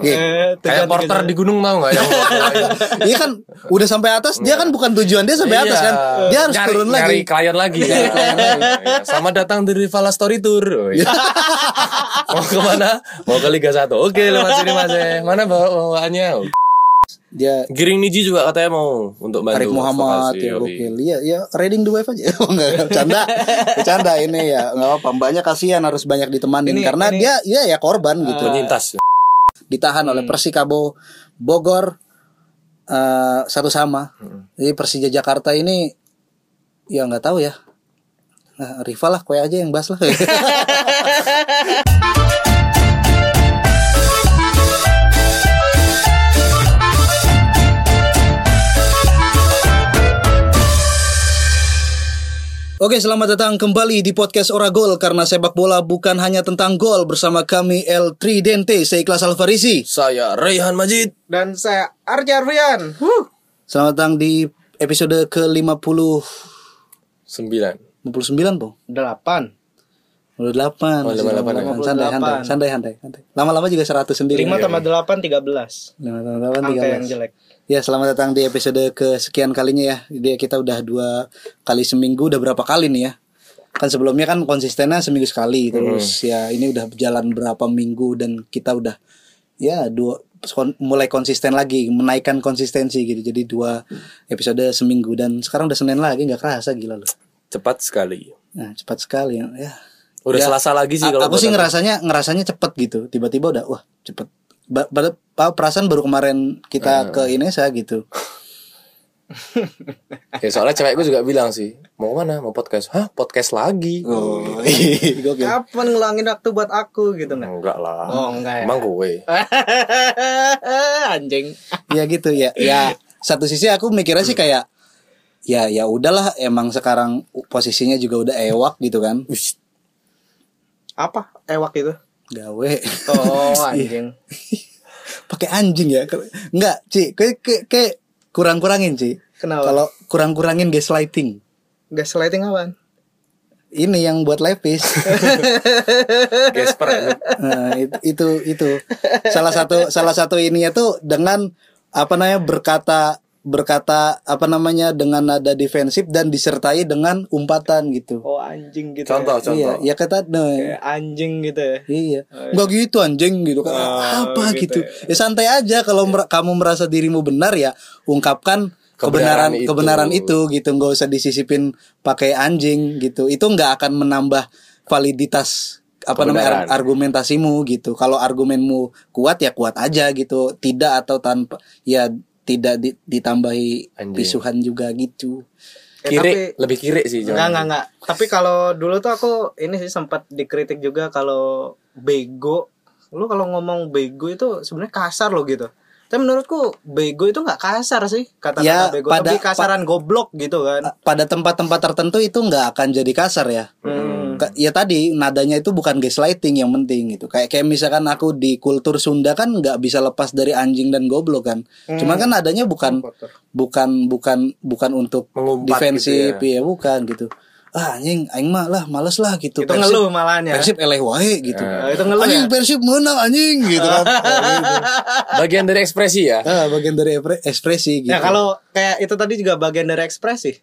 Iya. Eh, Kayak porter tiga di gunung tau gak yang Iya kan udah sampai atas dia kan bukan tujuan dia sampai atas Iya. kan. Dia harus Nyari- turun nyari lagi. klien lagi? Iya. Selamat datang di Rivala Story Tour Oh, iya. Mau ke mana? Mau ke Liga 1 Oke lewat sini mas eh. Mana bawa bawaannya Dia Giring Niji juga katanya mau Untuk bantu Arif Muhammad ya gokil. Iya ya reading the wave aja. Oh, enggak bercanda. Bercanda ini ya. Enggak apa mbaknya kasihan harus banyak ditemanin Ini- karena ini- dia ya ya korban gitu. Penyintas Ditahan oleh Persikabo Bogor eh, satu sama. Jadi Persija Jakarta ini ya nggak tahu ya. Nah, rival lah, kue aja yang bahas lah. Oke, selamat datang kembali di podcast Oragol karena sepak bola bukan hanya tentang gol bersama kami El Tridente Seikhlas Alfarisi. Saya Rayhan Majid Dan saya Arja Arfian. Huh. Selamat datang di episode ke-50 Sembilan 59, Bang. Delapan. Udah 8. Oh, 58, Santai, santai, santai, santai, santai. Lama-lama juga 100 sendiri. Lima tambah delapan tiga belas. 5 tambah 8 Angka yang 13. jelek. Ya, selamat datang di episode kesekian kalinya ya. Dia kita udah dua kali seminggu, udah berapa kali nih ya? Kan sebelumnya kan konsistennya seminggu sekali terus ya ini udah berjalan berapa minggu dan kita udah ya dua mulai konsisten lagi, menaikkan konsistensi gitu. Jadi dua episode seminggu dan sekarang udah Senin lagi nggak kerasa gila loh. Cepat sekali Nah, cepat sekali ya. Udah Ya, selasa lagi sih kalau aku sih ngerasanya ngerasanya cepet gitu tiba-tiba udah wah cepet perasaan baru kemarin kita Hmm. ke Indonesia gitu Ya soalnya cewekku juga bilang sih Mau mana? Mau podcast? Hah? Podcast lagi? oh gokil Kapan ngelangin waktu buat aku gitu nggak? Enggak lah Oh, enggak ya. Emang gue Anjing. ya gitu ya ya satu sisi aku mikirnya sih kayak ya ya udahlah emang sekarang posisinya juga udah ewak gitu kan Apa? Ewak itu? gawe Oh anjing. Pakai anjing ya enggak Ci kayak kayak, kayak kurang-kurangin Ci Kenapa? kalau kurang-kurangin gaslighting Gaslighting apaan? ini yang buat lepis Gasper ya. Nah, itu, itu itu salah satu salah satu ininya tuh dengan apa namanya berkata berkata apa namanya dengan nada defensif dan disertai dengan umpatan gitu. Oh anjing gitu. Contoh, Ya. contoh Iya, ya kata nah, Kayak anjing gitu ya. Iya. Enggak gitu anjing gitu kan. Oh, apa gitu gitu. Ya santai aja kalau mer- kamu merasa dirimu benar ya ungkapkan kebenaran Kebenaran itu. kebenaran itu gitu nggak usah disisipin pakai anjing gitu. Itu nggak akan menambah validitas apa namanya Kebenaran. ar- argumentasimu gitu. Kalau argumenmu kuat ya kuat aja gitu. Tidak atau tanpa ya tidak di- ditambahi Anjing. pisuhan juga gitu. Eh, Kiri tapi- Lebih kiri sih Enggak, enggak, enggak. Tapi kalau dulu tuh aku ini sih sempat dikritik juga kalau bego. Lu kalau ngomong bego itu sebenarnya kasar loh gitu. Tapi menurutku bego itu nggak kasar sih kata-kata Ya, bego. pada- Tapi kasaran goblok gitu kan. Pada tempat-tempat tertentu itu nggak akan jadi kasar ya. Hmm. Ya tadi nadanya itu bukan gaslighting yang penting gitu kayak kayak misalkan aku di kultur Sunda kan nggak bisa lepas dari anjing dan goblok kan cuman kan nadanya bukan bukan bukan bukan untuk Mengumpat defensif gitu ya. bukan gitu ah anjing aing mah lah males lah gitu Itu ngeluh malahnya. Persib eleh wae gitu Eh, itu ngeluh anjing ya. Persib menang anjing gitu kan gitu. Bagian dari ekspresi ya ah, bagian dari ekspresi gitu Ya kalau kayak itu tadi juga bagian dari ekspresi.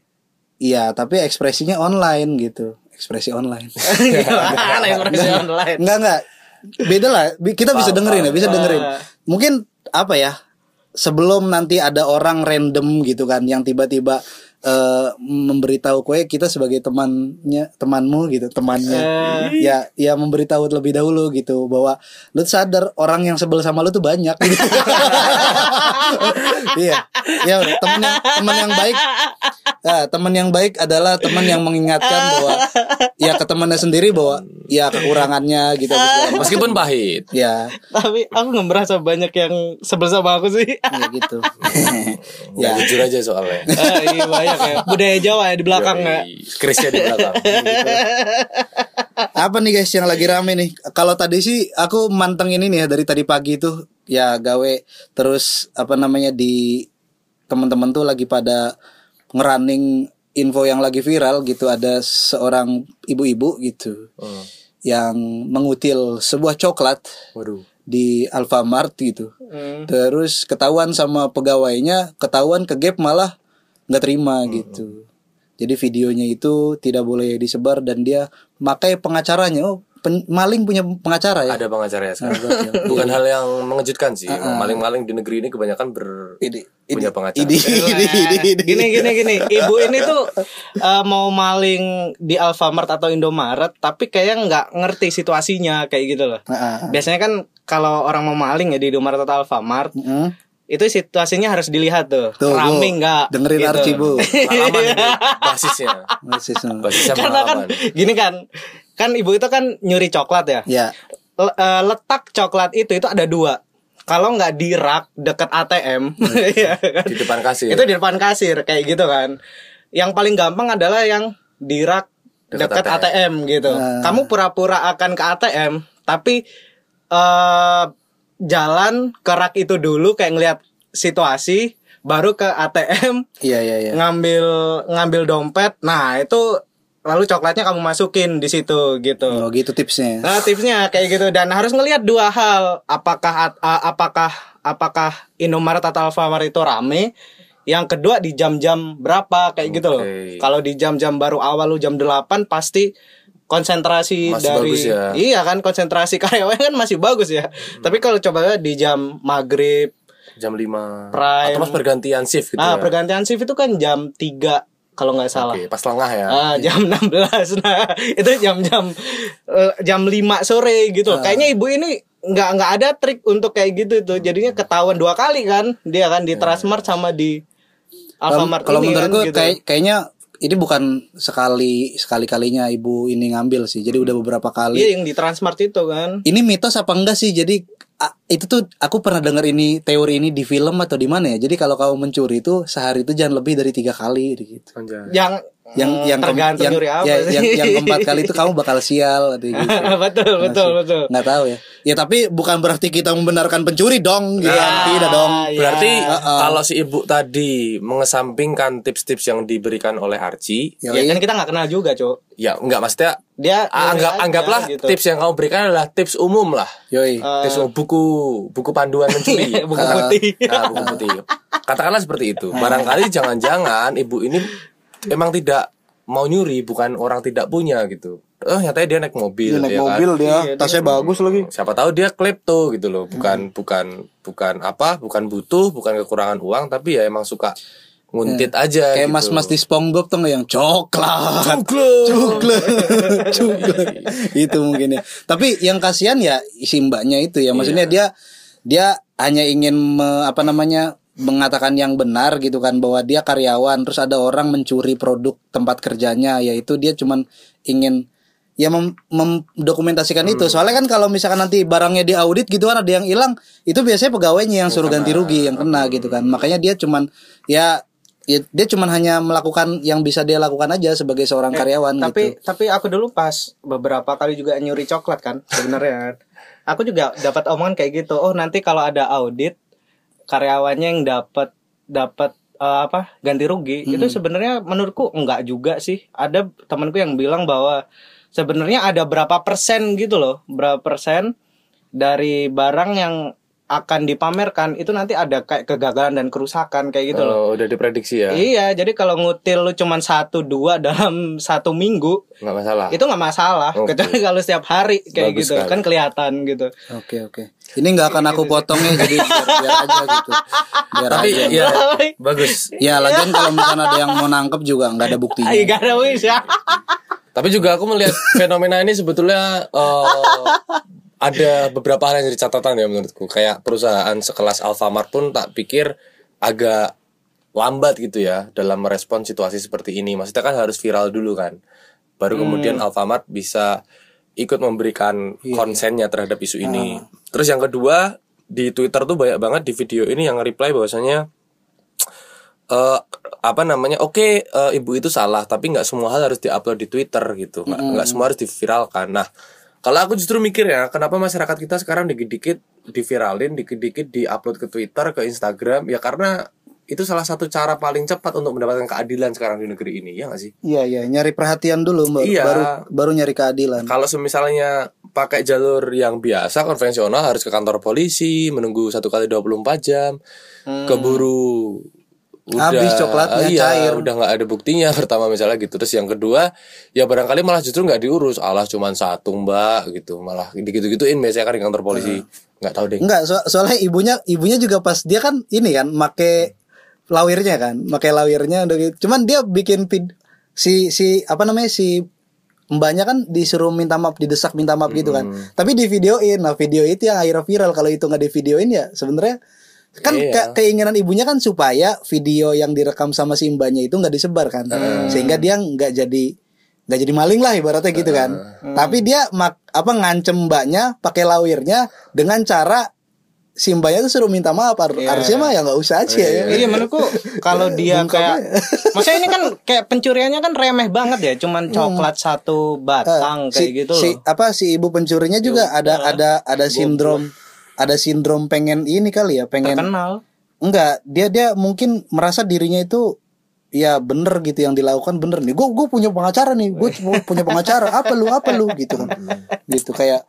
iya tapi ekspresinya online gitu ekspresi online Gimana ekspresi online? Enggak enggak. Beda lah. Kita bisa dengerin ya, bisa dengerin. Mungkin apa ya? Sebelum nanti ada orang random gitu kan yang tiba-tiba eh, memberitahu kue kita sebagai temannya, temanmu gitu, temannya. Ya ya memberitahu terlebih dahulu gitu bahwa lu sadar orang yang sebel sama lu tuh banyak gitu. Iya. Ya teman yang teman yang baik Ya, teman yang baik adalah teman yang mengingatkan bahwa ya ke temannya sendiri bahwa ya kekurangannya gitu. gitu. Meskipun pahit Ya, Tapi aku nggak merasa banyak yang sebel sama aku sih. ya gitu. Ya ya, jujur aja soalnya Ah, iya banyak ya. Budaya Jawa ya di belakang ya. Krisnya di belakang apa nih guys yang lagi rame nih? Kalau tadi sih aku mantengin ini ya dari tadi pagi itu ya gawe terus apa namanya di teman-teman tuh lagi pada ngerunning info yang lagi viral gitu ada seorang ibu-ibu gitu Hmm. yang mengutil sebuah coklat Waduh di Alfamart gitu. Hmm. Terus ketahuan sama pegawainya, ketahuan ke Gap malah nggak terima gitu. Jadi videonya itu tidak boleh disebar dan dia pakai pengacaranya. Oh, pen- maling punya pengacara ya? Ada pengacara ya sekarang. Bukan hal yang mengejutkan sih. Maling-maling di negeri ini kebanyakan ber Ini, punya pengacara. ini, ini, ini, ini. gini gini gini ibu ini tuh eh, mau maling di Alfamart atau Indomaret tapi kayak nggak ngerti situasinya kayak gitu loh biasanya kan kalau orang mau maling ya di Indomaret atau Alfamart Mm. itu situasinya harus dilihat tuh, Tuh, rame nggak Dengerin gitu. Archie, Bu. Pengalaman ini basisnya. Masih sama. Basisnya karena kan gini kan kan ibu itu kan nyuri coklat ya Ya. Le- eh, letak coklat itu itu ada dua kalau nggak di rak deket ATM ya kan? Di depan kasir. itu di depan kasir kayak gitu kan yang paling gampang adalah yang di rak Dekat dekat ATM. gitu Nah. kamu pura-pura akan ke ATM tapi eh jalan ke rak itu dulu kayak ngelihat situasi baru ke ATM Iya, iya, iya. ngambil ngambil dompet nah itu lalu coklatnya kamu masukin di situ gitu Oh, gitu tipsnya. Nah, tipsnya kayak gitu dan harus ngelihat dua hal. Apakah apakah apakah Indomaret atau Alfamart itu rame? Yang kedua di jam-jam berapa kayak gitu loh. Kalau di jam-jam baru awal lu jam 8 pasti konsentrasi Masih dari bagus ya. Iya kan konsentrasi karyawan kan masih bagus ya. Tapi kalau coba di jam maghrib jam 5 Prime. atau mas pergantian shift gitu Nah, ya. pergantian shift itu kan jam 3 kalau nggak salah. Oke, pas lengah ya. Ah, jam 16. Nah, itu jam-jam eh, jam 5 sore gitu. Ah. Kayaknya ibu ini nggak nggak ada trik untuk kayak gitu tuh. Jadinya ketahuan dua kali kan. Dia kan di Transmart sama di Alfamart Kalau menurut kan, gue gitu. kayak kayaknya ini bukan sekali sekali kalinya ibu ini ngambil sih. Jadi udah beberapa kali. Iya yang di Transmart itu kan. Ini mitos apa enggak sih? Jadi itu tuh aku pernah dengar ini teori ini di film atau di mana ya. Jadi kalau kamu mencuri itu sehari itu jangan lebih dari tiga kali gitu. Anjay. Yang Yang hmm, yang tergantung yang, nyuri apa ya, sih. yang yang keempat kali itu kamu bakal sial gitu. betul betul betul. Nggak tahu ya. Ya tapi bukan berarti kita membenarkan pencuri dong. Gitu. Ya, Tidak dong. ya. Berarti Heeh. kalau si ibu tadi mengesampingkan tips-tips yang diberikan oleh Archie, Ya, Ya kan kita nggak kenal juga, Cuk. ya enggak maksudnya Dia ah, anggap aja anggaplah gitu. tips yang kamu berikan adalah tips umum lah. Yoi. Tips umum, buku buku panduan mencuri. buku putih. Nah, buku putih. Katakanlah seperti itu. Barangkali jangan-jangan ibu ini emang tidak mau nyuri, bukan orang tidak punya gitu. Oh, nyatanya dia naik mobil, Dia naik ya kan? mobil dia, Iya, tasnya bagus lagi. Siapa tahu dia klepto gitu loh, bukan bukan bukan apa, bukan butuh, bukan kekurangan uang, tapi ya emang suka nguntit aja. Kayak gitu. mas-mas di SpongeBob tuh nggak yang coklat. Coklat. Coklat. Coklat. itu mungkin ya. Tapi yang kasihan ya si mbaknya itu ya. Maksudnya dia dia hanya ingin me- apa namanya mengatakan yang benar gitu kan bahwa dia karyawan terus ada orang mencuri produk tempat kerjanya yaitu dia cuman ingin ya mem- mendokumentasikan itu. Soalnya kan kalau misalkan nanti barangnya diaudit gitu kan ada yang hilang itu biasanya pegawainya yang suruh ganti rugi yang kena gitu kan. Makanya dia cuman ya ya dia cuman hanya melakukan yang bisa dia lakukan aja sebagai seorang karyawan tapi gitu tapi aku dulu pas beberapa kali juga nyuri coklat kan sebenarnya. Aku juga dapat omongan kayak gitu oh nanti kalau ada audit karyawannya yang dapat dapat eh, apa ganti rugi. Itu sebenarnya menurutku enggak juga sih. Ada temanku yang bilang bahwa sebenarnya ada berapa persen gitu loh berapa persen dari barang yang akan dipamerkan itu nanti ada kayak kegagalan dan kerusakan kayak gitu loh Oh, udah diprediksi ya. Iya, jadi kalau ngutil lu cuman satu dua dalam satu minggu Nggak masalah. itu nggak masalah. Oke. Kecuali kalau setiap hari kayak Bagus gitu sekali. kan kelihatan gitu. oke oke ini nggak akan aku potongnya jadi biar, biar aja gitu biar Tapi aja ya bagus. ya lagian kalau misalnya ada yang mau nangkep juga nggak ada buktinya gak ada wis ya. Tapi juga aku melihat fenomena ini sebetulnya eh, ada beberapa hal yang jadi catatan ya menurutku. Kayak perusahaan sekelas Alfamart pun tak pikir agak lambat gitu ya dalam merespon situasi seperti ini. Maksudnya kan harus viral dulu kan. Baru kemudian Alfamart bisa ikut memberikan konsennya terhadap isu ini. Terus yang kedua di Twitter tuh banyak banget di video ini yang reply bahwasanya eh apa namanya oke eh, ibu itu salah tapi nggak semua hal harus diupload di Twitter gitu nggak nggak semua harus diviralkan nah kalau aku justru mikir ya kenapa masyarakat kita sekarang dikit-dikit diviralin dikit-dikit diupload ke Twitter ke Instagram? Ya karena itu salah satu cara paling cepat untuk mendapatkan keadilan sekarang di negeri ini ya nggak sih? Iya iya. Nyari perhatian dulu baru Iya. baru, baru nyari keadilan. kalau semisalnya pakai jalur yang biasa konvensional harus ke kantor polisi menunggu satu kali 24 jam keburu udah Habis coklatnya, iya, cair. udah nggak ada buktinya pertama misalnya gitu terus yang kedua ya barangkali malah justru nggak diurus alah cuman satu mbak gitu malah gitu gituin biasanya kan di kantor polisi nggak tahu deh Enggak, so- soalnya ibunya ibunya juga pas dia kan ini kan make lawirnya kan, make lawirnya udah gitu. Cuman dia bikin vid, si si apa namanya si mbaknya kan disuruh minta maaf, didesak minta maaf gitu kan. Tapi di videoin, nah video itu yang akhirnya viral. Kalau itu nggak di videoin ya sebenarnya kan Iya. ke- keinginan ibunya kan supaya video yang direkam sama si mbaknya itu nggak disebar kan, sehingga dia nggak jadi nggak jadi maling lah ibaratnya gitu kan. Tapi dia mak, apa ngancem mbaknya pakai lawirnya dengan cara si mbaknya tuh suruh minta maaf. Har- Harusnya mah ya nggak usah aja ya. Iya menurutku kalau dia kayak Maksudnya ini kan kayak pencuriannya kan remeh banget ya Cuman coklat satu batang kayak si, gitu si loh apa si ibu pencurinya juga ada ada ada sindrom ada sindrom pengen ini kali ya pengen Terkenal. Enggak dia dia mungkin merasa dirinya itu ya bener gitu yang dilakukan bener nih. Gue gue punya pengacara nih gue punya pengacara apa lu apa lu gitu kan. Gitu kayak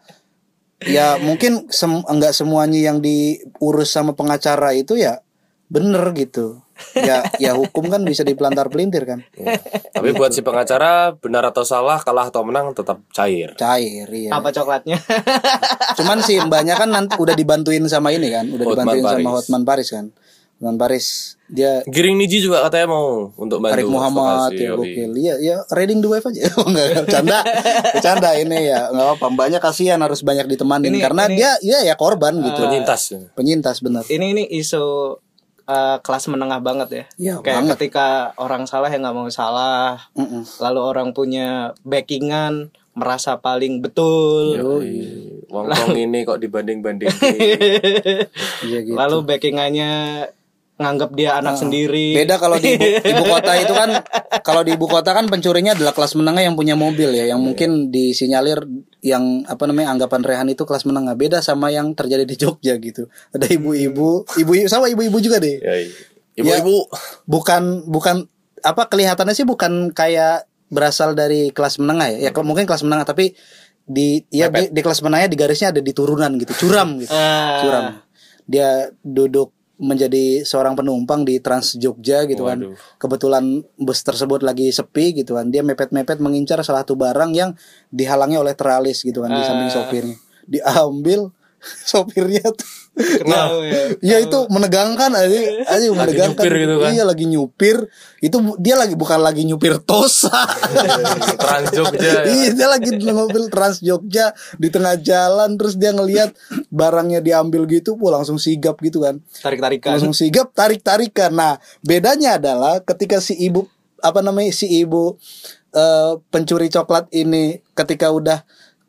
ya mungkin sem enggak semuanya yang diurus sama pengacara itu ya bener gitu ya ya hukum kan bisa dipelantar pelintir kan tapi buat si pengacara benar atau salah kalah atau menang tetap cair cair iya Apa coklatnya Cuman si mbaknya kan nanti udah dibantuin sama ini kan, udah Hotman dibantuin sama Paris. Hotman Paris kan. Hotman Paris dia Giring Niji juga katanya mau untuk bantu Arif Muhammad ya gokil. Iya, ya reading the wave aja. Oh, enggak, enggak, bercanda. Bercanda ini ya. Enggak apa mbaknya kasihan harus banyak ditemanin Ini- karena ini- dia ya ya korban gitu. penyintas Penyintas benar. Ini ini isu eh, kelas menengah banget ya Iya, Kayak banget. ketika orang salah ya nggak mau salah Mm-mm. Lalu orang punya backingan Merasa paling betul Yoi. Wong Wong ini kok dibanding banding Iya gitu. Lalu backingannya nganggap dia anak sendiri Beda kalau di ibu, ibu kota itu kan kalau di ibu kota kan pencurinya adalah kelas menengah yang punya mobil ya, yang mungkin disinyalir yang apa namanya anggapan Rehan itu kelas menengah. Beda sama yang terjadi di Jogja gitu. Ada ibu-ibu, ibu-ibu sama ibu-ibu juga deh. Yoi. ibu-ibu Bukan bukan apa kelihatannya sih bukan kayak berasal dari kelas menengah ya. Ya ke- mungkin kelas menengah tapi di ya di, di kelas menengahnya di garisnya ada di turunan gitu, curam gitu. Ah. Curam. Dia duduk menjadi seorang penumpang di Trans Jogja gitu kan. Waduh. Kebetulan bus tersebut lagi sepi gitu kan. Dia mepet-mepet mengincar salah satu barang yang dihalangi oleh teralis gitu kan di samping sopirnya. Diambil sopirnya tuh. Kenal ya. Ya itu menegangkan aja, aja menegangkan. nyupir gitu kan. Iya lagi nyupir. Itu dia lagi bukan lagi nyupir Tosa. Trans Jogja ya. Iya dia lagi di mobil Trans Jogja di tengah jalan terus dia ngelihat barangnya diambil gitu, wah langsung sigap gitu kan. Tarik-tarikan Langsung sigap tarik-tarikan. Nah, bedanya adalah ketika si ibu apa namanya si ibu eh, pencuri coklat ini ketika udah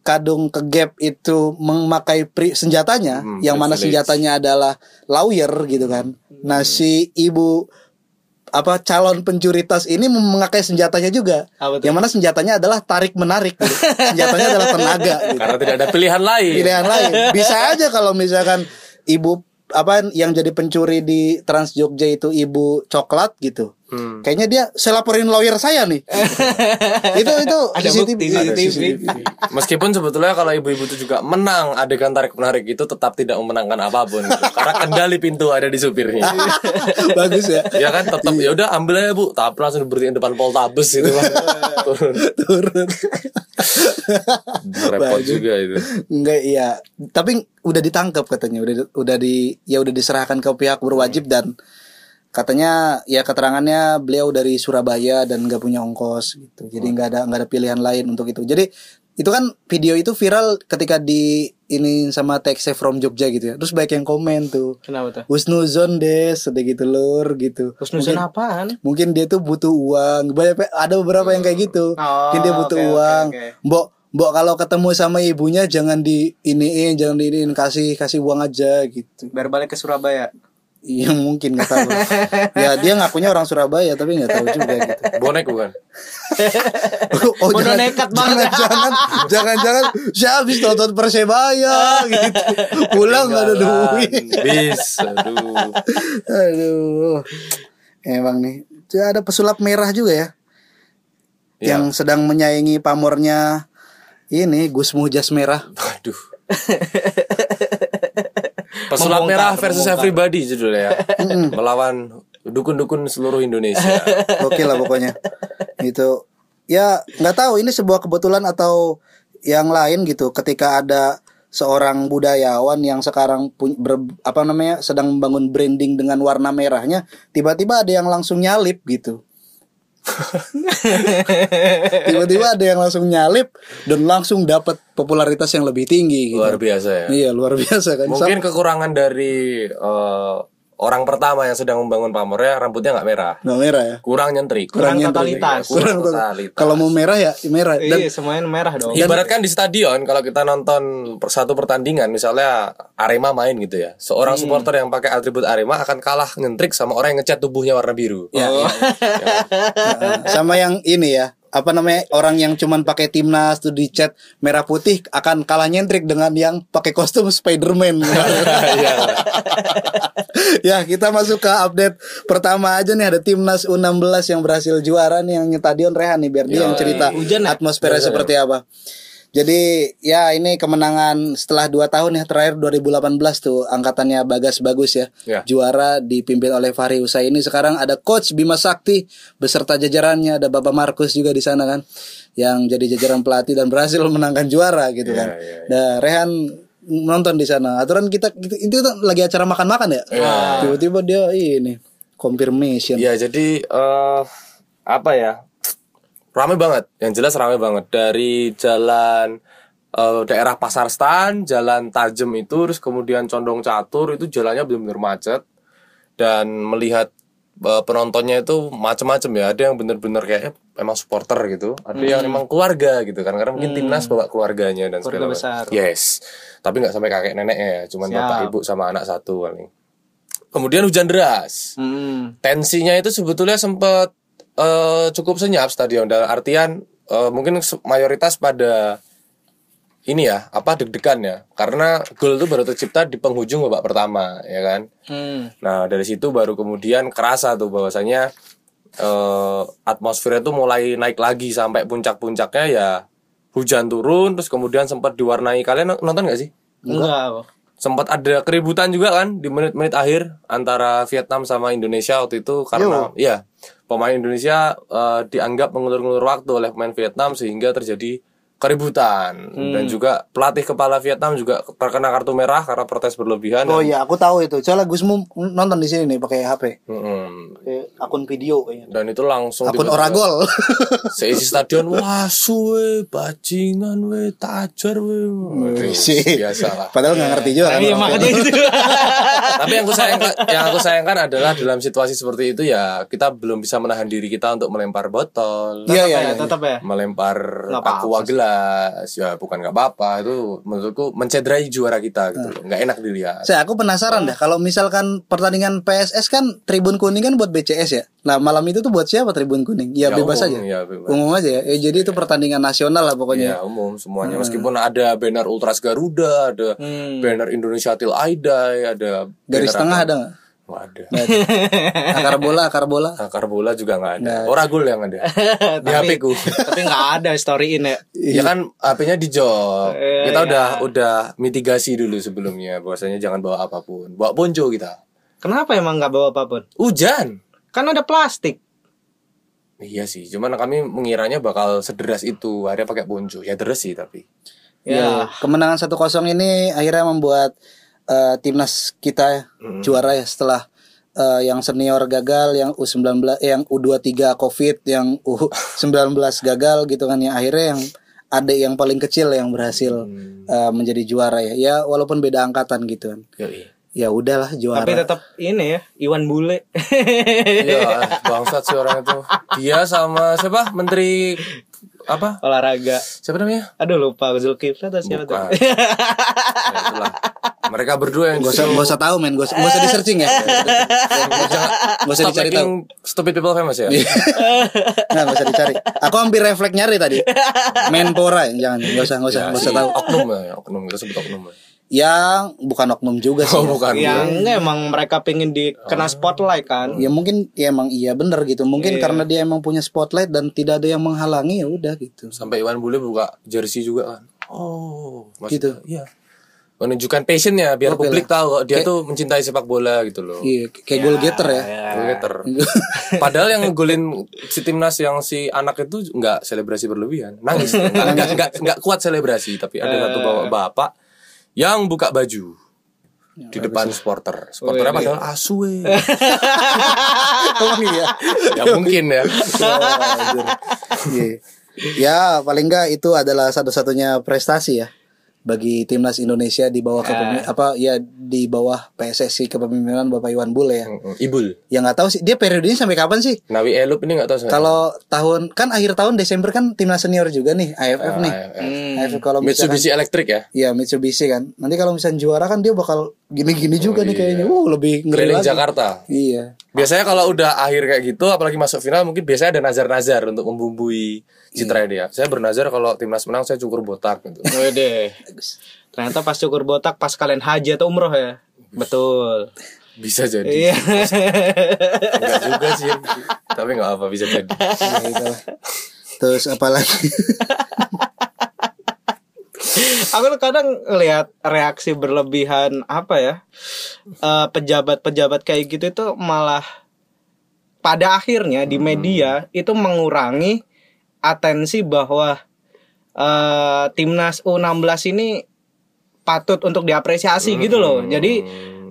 kadung ke gap itu memakai pri- senjatanya Hmm, yang mana privilege. senjatanya adalah lawyer gitu kan. Nah, si ibu apa calon pencuri tas ini memakai senjatanya juga. Tuh? Yang mana senjatanya adalah tarik menarik. gitu. senjatanya adalah tenaga gitu karena tidak ada pilihan lain pilihan lain. Bisa aja kalau misalkan ibu apa yang jadi pencuri di Trans Jogja itu ibu coklat gitu. Hmm. Kayaknya dia saya laporin lawyer saya nih. itu itu Ada bukti, ada CCTV. Meskipun sebetulnya kalau ibu-ibu itu juga menang adegan tarik menarik itu tetap tidak memenangkan apa pun gitu. karena kendali pintu ada di supirnya. Bagus ya. ya kan tetap ya udah ambil aja bu tapi langsung berhenti depan poltabes gitu kan turun Turun. repot juga itu Enggak iya, tapi udah ditangkap katanya, udah udah di ya udah diserahkan ke pihak berwajib dan katanya ya keterangannya beliau dari Surabaya dan nggak punya ongkos gitu. Jadi nggak ada nggak ada pilihan lain untuk itu. Jadi itu kan video itu viral ketika di ini sama Texe from Jogja gitu ya. Terus banyak yang komen tuh. Kenapa tuh? Husnuzon des, udah gitu lur gitu. Husnuzon apaan? Mungkin dia tuh butuh uang. Banyak ada beberapa yang kayak gitu. Oh, Mungkin dia butuh oke, uang. oke. Mbok Mbok kalau ketemu sama ibunya jangan di iniin, jangan diinin kasih kasih uang aja gitu. Biar balik ke Surabaya Iya mungkin nggak tahu. ya dia ngakunya orang Surabaya tapi nggak tahu juga gitu. bonek bukan Oh, Udah nekat banget. Jangan jangan jangan saya habis nonton Persebaya gitu. Pulang nggak ada duit. bis aduh Aduh. Emang nih. Ada pesulap merah juga ya. Ya. Yang sedang menyaingi pamornya ini Gusmu Jas Merah. Waduh. Pesulap merah versus membongkar. everybody judulnya ya. Melawan dukun-dukun seluruh Indonesia. Oke lah pokoknya. Itu ya nggak tahu ini sebuah kebetulan atau yang lain gitu ketika ada seorang budayawan yang sekarang punya apa namanya sedang membangun branding dengan warna merahnya tiba-tiba ada yang langsung nyalip gitu tiba-tiba ada yang langsung nyalip dan langsung dapat popularitas yang lebih tinggi gitu. Luar biasa ya. iya luar biasa kan Mungkin kekurangan dari eh, orang pertama yang sedang membangun pamornya rambutnya nggak merah. nggak merah ya Kurang nyentrik. Kurang nyentrik. totalitas. Kurang Kurang- totalitas. kalau mau merah ya merah dan Iya, semuanya merah dong. Ibaratkan di stadion kalau kita nonton satu pertandingan misalnya Arema main gitu ya. Seorang supporter yang pakai atribut Arema akan kalah nyentrik sama orang yang ngecat tubuhnya warna biru. Ya, Oh. Nah, sama yang ini ya apa namanya orang yang cuman pakai timnas tuh di chat merah putih akan kalah nyentrik dengan yang pakai kostum Spiderman. Iya. ya kita masuk ke update pertama aja nih. Ada timnas U16 yang berhasil juara nih yang stadion Rehan nih biar dia yang cerita Hujan ya? atmosfernya seperti apa jadi ya ini kemenangan setelah 2 tahun ya terakhir 2018 tuh angkatannya Bagas bagus ya. Ya. Juara dipimpin oleh Fahri Usai ini sekarang ada coach Bima Sakti beserta jajarannya ada Bapak Markus juga di sana kan yang jadi jajaran pelatih dan berhasil menangkan juara gitu kan. ya, Nah, Rehan nonton di sana. Aturan kita itu, lagi acara makan-makan ya. Tiba-tiba dia ini confirmation. Ya jadi eh apa ya? Rame banget. Yang jelas rame banget dari jalan eh, daerah Pasar Stan, jalan Tajem itu terus kemudian Condong Catur itu jalannya benar-benar macet dan melihat eh, penontonnya itu macam-macam ya. Ada yang benar-benar kayak eh, emang supporter gitu, ada yang emang keluarga gitu kan karena mungkin timnas bawa keluarganya dan Keluarga segala besar. Yes. Tapi nggak sampai kakek neneknya ya, cuman Siap. bapak ibu sama anak satu paling. Kemudian hujan deras Hmm. tensinya itu sebetulnya sempat eh, cukup senyap stadion. Dalam artian eh, mungkin mayoritas pada ini ya apa deg-degan ya. Karena gol itu baru tercipta di penghujung babak pertama ya kan? Hmm. nah dari situ baru kemudian kerasa tuh bahwasanya eh, atmosfer itu mulai naik lagi sampai puncak-puncaknya ya hujan turun terus kemudian sempat diwarnai. Kalian nonton gak sih? Enggak. sempat ada keributan juga kan di menit-menit akhir antara Vietnam sama Indonesia waktu itu karena ya pemain Indonesia eh, dianggap mengulur-ngulur waktu oleh pemain Vietnam sehingga terjadi keributan dan juga pelatih kepala Vietnam juga terkena kartu merah karena protes berlebihan Oh iya, aku tahu itu. Soalnya Gusmu nonton di sini nih pakai HP. Pakai akun video kayaknya. dan itu langsung Akun Oragol. seisi stadion wah suwe bajingan we tajar we Sih. biasa lah Padahal nggak ngerti juga kan. Iya makanya itu. Tapi yang aku sayangkan, yang aku sayangkan adalah dalam situasi seperti itu ya kita belum bisa menahan diri kita untuk melempar botol, Iya iya. ya, iya. tetap ya. melempar aqua gelas, ya bukan nggak apa-apa itu menurutku mencederai juara kita gitu, loh. nggak enak dilihat. Saya aku penasaran dah kalau misalkan pertandingan PSS kan tribun kuning kan buat BCS ya. Nah malam itu tuh buat siapa tribun kuning? Ya, Ya, bebas umum, aja. ya, bebas. Umum aja ya. Eh, jadi itu pertandingan nasional lah pokoknya. Ya umum semuanya meskipun ada banner Ultras Garuda, ada Hmm. banner Indonesia Til Aidai, ada Garis tengah ada nggak? Nggak ada. Akar bola, akar bola. Akar bola juga nggak ada. Oragul yang ada. Di Tapi- HP ku. Tapi nggak ada storyin ya. Ya kan HP-nya di jok. Iya, kita iya. udah udah mitigasi dulu sebelumnya bahwasanya jangan bawa apa pun. Bawa ponco kita. Kenapa emang nggak bawa apa pun? Hujan. Kan ada plastik. Iya sih, cuman kami mengiranya bakal sederas itu. Akhirnya pakai ponco. Ya deres sih tapi. Ya, kemenangan 1-0 ini akhirnya membuat eh, timnas kita juara ya setelah eh, yang senior gagal, yang U19 eh, yang U23 Covid, yang U19 gagal gitu kan yang akhirnya yang ada yang paling kecil yang berhasil eh, menjadi juara ya. Ya walaupun beda angkatan gitu kan. Yoi. Ya udahlah juara. Tapi tetap ini ya, Iwan Bule. Iya, bangsat sih orang itu. Dia sama siapa? Menteri apa? Olahraga. Siapa namanya? Aduh lupa Zulkifli atau siapa tuh? Bukan. Ya, itulah. Mereka berdua yang Gak usah, gak usah tahu men, gak usah, gak usah di searching ya. Gak usah dicari tahu. stupid people famous ya. Nah, gak usah dicari. Aku hampir refleks nyari tadi. Menpora ya, jangan, gak usah, gak usah, gak usah si tahu. Oknum ya, oknum kita sebut oknum. ya. yang bukan oknum juga sih. Oh, bukan. Ya enggak emang mereka pengen dikena spotlight kan. Ya mungkin ya emang iya bener gitu. Mungkin Iya. karena dia emang punya spotlight dan tidak ada yang menghalangi ya udah gitu. Sampai Iwan Bule buka jersey juga kan. Oh, Gitu. Iya. Menunjukkan passionnya biar Oke publik lah. tahu kalau dia tuh mencintai sepak bola gitu loh. Iya, kayak goal getter ya. Goalgetter. Padahal yang golin si timnas yang si anak itu nggak selebrasi berlebihan, nangis, nggak nggak kuat selebrasi, tapi ada satu bapak bapak yang buka baju di depan supporter, supporternya padahal asu eh. Iya. ya mungkin ya. Iya. Ya, paling enggak itu adalah satu-satunya prestasi ya bagi timnas Indonesia di bawah kepemi- apa ya di bawah PSSI kepemimpinan Bapak Iwan Bule ya. Ibul, Yang nggak tahu sih dia periodenya sampai kapan sih? Nawi Elup ini nggak tahu saya. Kalau tahun kan akhir tahun Desember kan timnas senior juga nih AFF nih. AFF kalau misalkan Mitsubishi Electric ya. Iya Mitsubishi kan. Nanti kalau misalnya juara kan dia bakal gini-gini juga nih kayaknya. Wow lebih ngeri Keliling lagi. Jakarta. Iya. Biasanya kalau udah akhir kayak gitu, apalagi masuk final, mungkin biasanya ada nazar-nazar untuk membumbui citra dia. Saya bernazar kalau timnas menang, saya cukur botak gitu. Wede. Ternyata pas cukur botak pas kalian haji atau umroh ya. Betul. Bisa jadi. Iya. Enggak juga sih. Tapi nggak apa bisa jadi. Ya, itulah. Terus apa lagi? Aku kadang ngelihat reaksi berlebihan apa ya eh, pejabat-pejabat kayak gitu itu malah pada akhirnya di media itu mengurangi atensi bahwa eh, timnas U16 ini patut untuk diapresiasi gitu loh. Jadi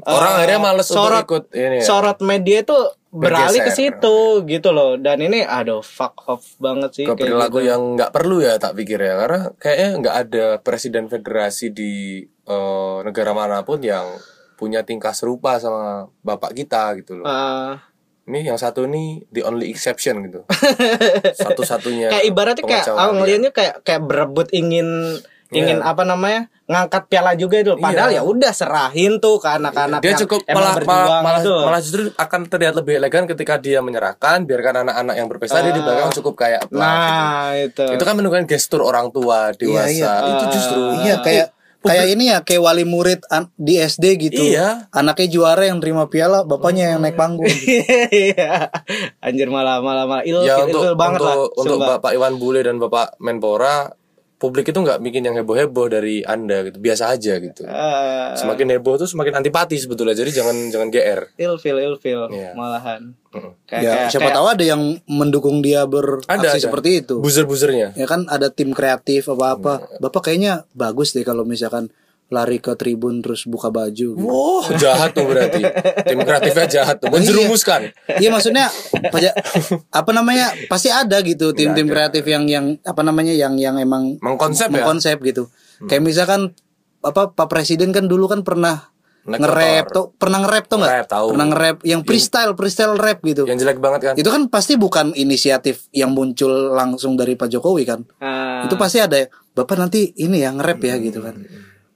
Orang eh, akhirnya males untuk sorot, ikut ini ya. sorot media itu beralih ke situ gitu loh. Dan ini aduh fuck off banget sih Ke kayak perilaku gitu. yang nggak perlu ya tak pikir ya karena kayaknya nggak ada presiden federasi di eh, negara mana pun yang punya tingkah serupa sama bapak kita gitu loh. Eh, Ini yang satu ini the only exception gitu. Satu-satunya. kayak ibaratnya kayak aku ngelihatnya kayak kayak berebut ingin ingin apa namanya ngangkat piala juga itu padahal ya udah serahin tuh ke anak-anak dia yang cukup emang malah, berjuang malah, malah, itu. malah justru akan terlihat lebih elegan ketika dia menyerahkan biarkan anak-anak yang berpesta dia di belakang cukup kayak apa gitu. nah itu itu kan menunjukkan gestur orang tua dewasa iya. itu justru Iya kayak kayak ini ya kayak wali murid an- di SD gitu. Iya. Anaknya juara yang terima piala, bapaknya yang naik panggung. Iya. anjir malah malah malah ilfil, ya untuk banget untuk, lah untuk sumpah. Bapak Iwan Bule dan Bapak Menpora publik itu nggak bikin yang heboh-heboh dari anda gitu biasa aja gitu Eh, semakin heboh tuh semakin antipati sebetulnya jadi jangan jangan gr ilfil ilfil Iya. malahan Mm. kayak, ya, kayak- siapa kayak- tahu ada yang mendukung dia beraksi ada ada. seperti itu. buzzer-buzzernya Ya kan ada tim kreatif apa-apa. Iya. Bapak kayaknya bagus deh kalau misalkan lari ke tribun terus buka baju. gitu. Wow, jahat tuh berarti. Tim kreatifnya jahat tuh, menjerumuskan. Iya maksudnya paja- apa namanya pasti ada gitu tim-tim kreatif yang yang apa namanya yang yang emang Mengkonsep ya? mengkonsep gitu. Kayak misalkan apa Pak Presiden kan dulu kan pernah nge-rap tuh pernah nge-rap tuh nggak? Pernah nge-rap yang freestyle freestyle rap gitu. Yang jelek banget kan? Itu kan pasti bukan inisiatif yang muncul langsung dari Pak Jokowi kan. Ah, Itu pasti ada Bapak nanti ini ya nge-rap ya gitu kan.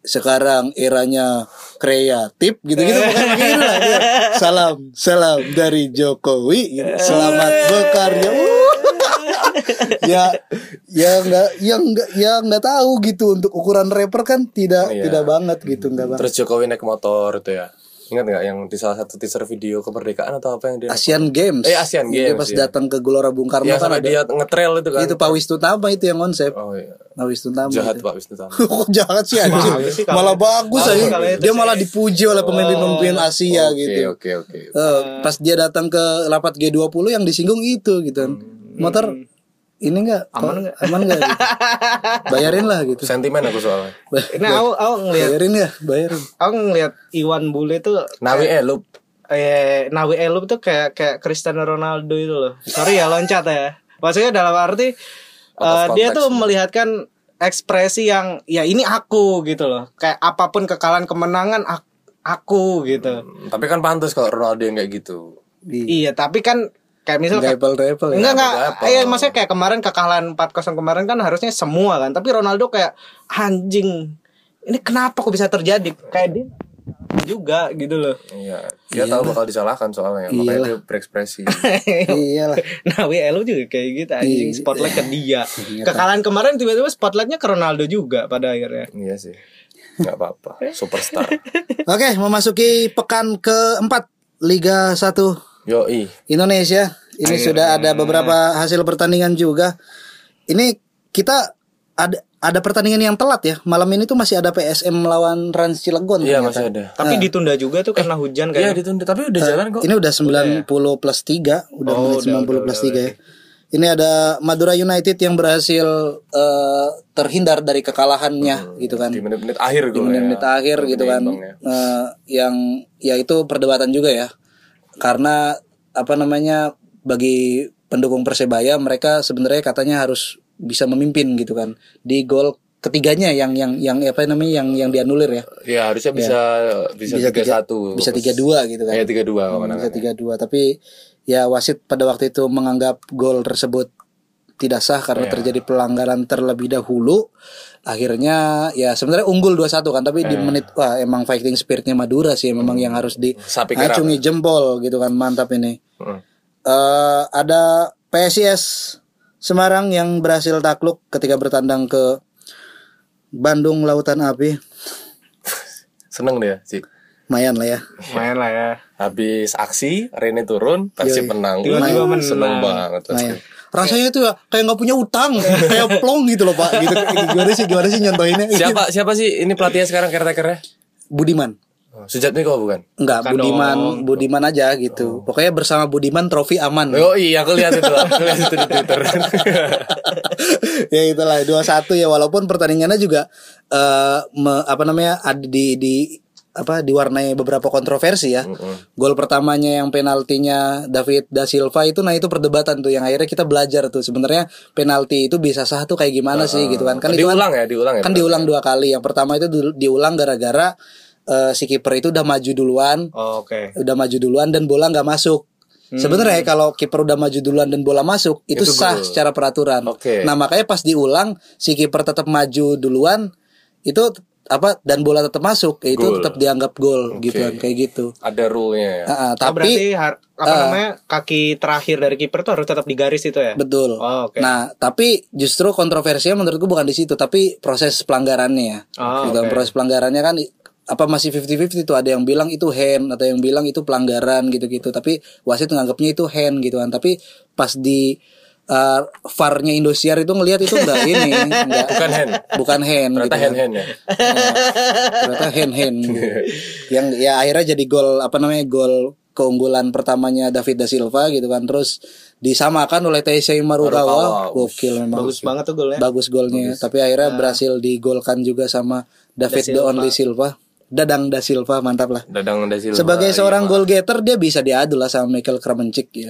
Sekarang eranya kreatif gitu-gitu bukan pakai gitu lah. dia. Salam, salam dari Jokowi. gitu. Selamat bekerja. Uh. ya ya nggak ya nggak ya nggak tahu gitu untuk ukuran rapper kan tidak Iya. tidak banget gitu nggak banget. Terus Jokowi naik motor itu ya. Ingat nggak yang di salah satu teaser video kemerdekaan atau apa yang dia Asian Games. Eh, Asian Dia Games, pas iya. datang ke Gelora Bung Karno Ya kan ada dia ngetrail itu kan. itu Pak Wisnu Tama itu yang konsep. Oh iya. Pak Wisnu Tama. Jahat itu. Pak Wisnu Tama. Kok jahat sih anjir. Bagus sih kalau Malah bagus aja. Dia sih. malah dipuji oleh pemimpin-pemimpin Asia Oke, gitu. oke, oke. Eh, pas dia datang ke rapat G20 yang disinggung itu gitu kan. Motor ini enggak aman enggak? Aman enggak gitu. Bayarin lah gitu. Sentimen aku soalnya. Ini aku aku ngelihat Bayarin ya, bayarin. aku ngelihat Iwan Bule tuh Nawi Elup. eh Nawi Elup tuh kayak kayak Cristiano Ronaldo itu loh. Sorry ya loncat ya. Maksudnya dalam arti eh, dia tuh ya. melihatkan ekspresi yang ya ini aku gitu loh. Kayak apa pun kekalahan kemenangan ak- aku gitu. Hmm, Tapi kan pantas kalau Ronaldo yang kayak gitu. Iya, tapi kan kayak misal ya. Enggak enggak. Iya, maksudnya kayak kemarin kekalahan 4-0 kemarin kan harusnya semua kan. Tapi Ronaldo kayak anjing. Ini kenapa kok bisa terjadi? Kayak dia juga gitu loh. Iya. Dia tahu bakal disalahkan soalnya, makanya dia berekspresi. Iyalah. Nah, WL juga kayak gitu anjing Iya. spotlight ke dia. Kekalahan kemarin tiba-tiba spotlightnya ke Ronaldo juga pada akhirnya. iya sih. nggak apa-apa superstar Oke, memasuki pekan keempat Liga 1 yoi Indonesia. Ini sudah ada beberapa hasil pertandingan juga. Ini kita ada ada pertandingan yang telat ya. Malam ini tuh masih ada PSM melawan Rans Cilegon. iya masih ada Tapi ditunda juga tuh karena hujan iya kan. ditunda tapi udah jalan kok Ini udah 90 plus 3, udah Oh, menit udah, 90 udah, plus udah, 3 ya. Ini ada Madura United yang berhasil eh, terhindar dari kekalahannya gitu kan. di menit-menit akhir Di menit-menit akhir gitu kan. Ya. Eh, yang ya itu perdebatan juga ya. Karena apa namanya bagi pendukung Persebaya mereka sebenarnya katanya harus bisa memimpin gitu kan. Di gol ketiganya yang yang yang apa namanya yang yang dianulir ya. ya harusnya bisa bisa Bisa tiga tiga- satu Bisa 3-2 gitu kan. ya tiga dua bisa tiga dua tapi ya wasit pada waktu itu menganggap gol tersebut tidak sah karena Iya. terjadi pelanggaran terlebih dahulu. Akhirnya ya sebenarnya unggul 2-1 kan tapi di Iya. menit wah emang fighting spiritnya Madura sih memang yang harus di acungi jempol gitu kan mantap ini. Heeh. Eh, ada PSIS Semarang yang berhasil takluk ketika bertandang ke Bandung Lautan Api. Seneng deh sih lumayan lah ya. Main lah ya. habis aksi Rene turun Persib menang. Tiba-tiba menang. seneng banget lumayan rasanya itu ya kayak nggak punya utang kayak plong gitu loh pak. Gitu gimana sih gimana sih nyontohinnya? Siapa siapa sih ini pelatihnya sekarang caretakernya? Budiman. Oh, Sujat Miko bukan? Enggak, Bukan Budiman, dong. Budiman aja gitu. Pokoknya bersama Budiman trofi aman. Oh iya aku lihat itu aku lihat itu di Twitter. Ya itulah 2-1 ya. Walaupun pertandingannya juga eh me- apa namanya ada di di apa diwarnai beberapa kontroversi ya. Gol pertamanya yang penaltinya David da Silva itu nah itu perdebatan tuh yang akhirnya kita belajar tuh sebenarnya penalti itu bisa sah tuh kayak gimana sih gitu kan. Kan itu kan- diulang ya diulang ya kan diulang dua kali. Yang pertama itu diulang gara-gara eh, si kiper itu udah maju duluan Oh, Oke. udah maju duluan dan bola nggak masuk. Sebenarnya kalau kiper udah maju duluan dan bola masuk itu, Itu sah secara peraturan. Oke. Nah makanya pas diulang si kiper tetap maju duluan itu apa dan bola tetap masuk ya itu Gol. tetap dianggap gol gitu kan kayak gitu. ada rule-nya ya ah, Oh, tapi berarti har- apa namanya kaki terakhir dari kiper tuh harus tetap di garis itu ya? betul. Oh, oke. Nah tapi justru kontroversinya menurutku bukan di situ tapi proses pelanggarannya ya. Oh, Gitu oke. Proses pelanggarannya kan apa masih 50-50 tuh ada yang bilang itu hand atau yang bilang itu pelanggaran gitu-gitu tapi wasit nganggapnya itu hand gitu kan tapi pas di uh, VAR-nya Indosiar itu ngelihat itu enggak ini enggak bukan hand. Bukan hand ternyata gitu kan. hand hand ya ternyata hand hand. Gitu. yang ya akhirnya jadi gol apa namanya gol keunggulan pertamanya David da Silva gitu kan. Terus disamakan oleh Taisei Marukawa. Gokil memang. Bagus banget tuh golnya. bagus golnya. Tapi akhirnya berhasil digolkan juga sama David The Only Silva Dadang da Silva mantap lah. Dadang da Silva sebagai iya, seorang Pak. goal getter dia bisa diadu lah sama Michael Kramencik ya.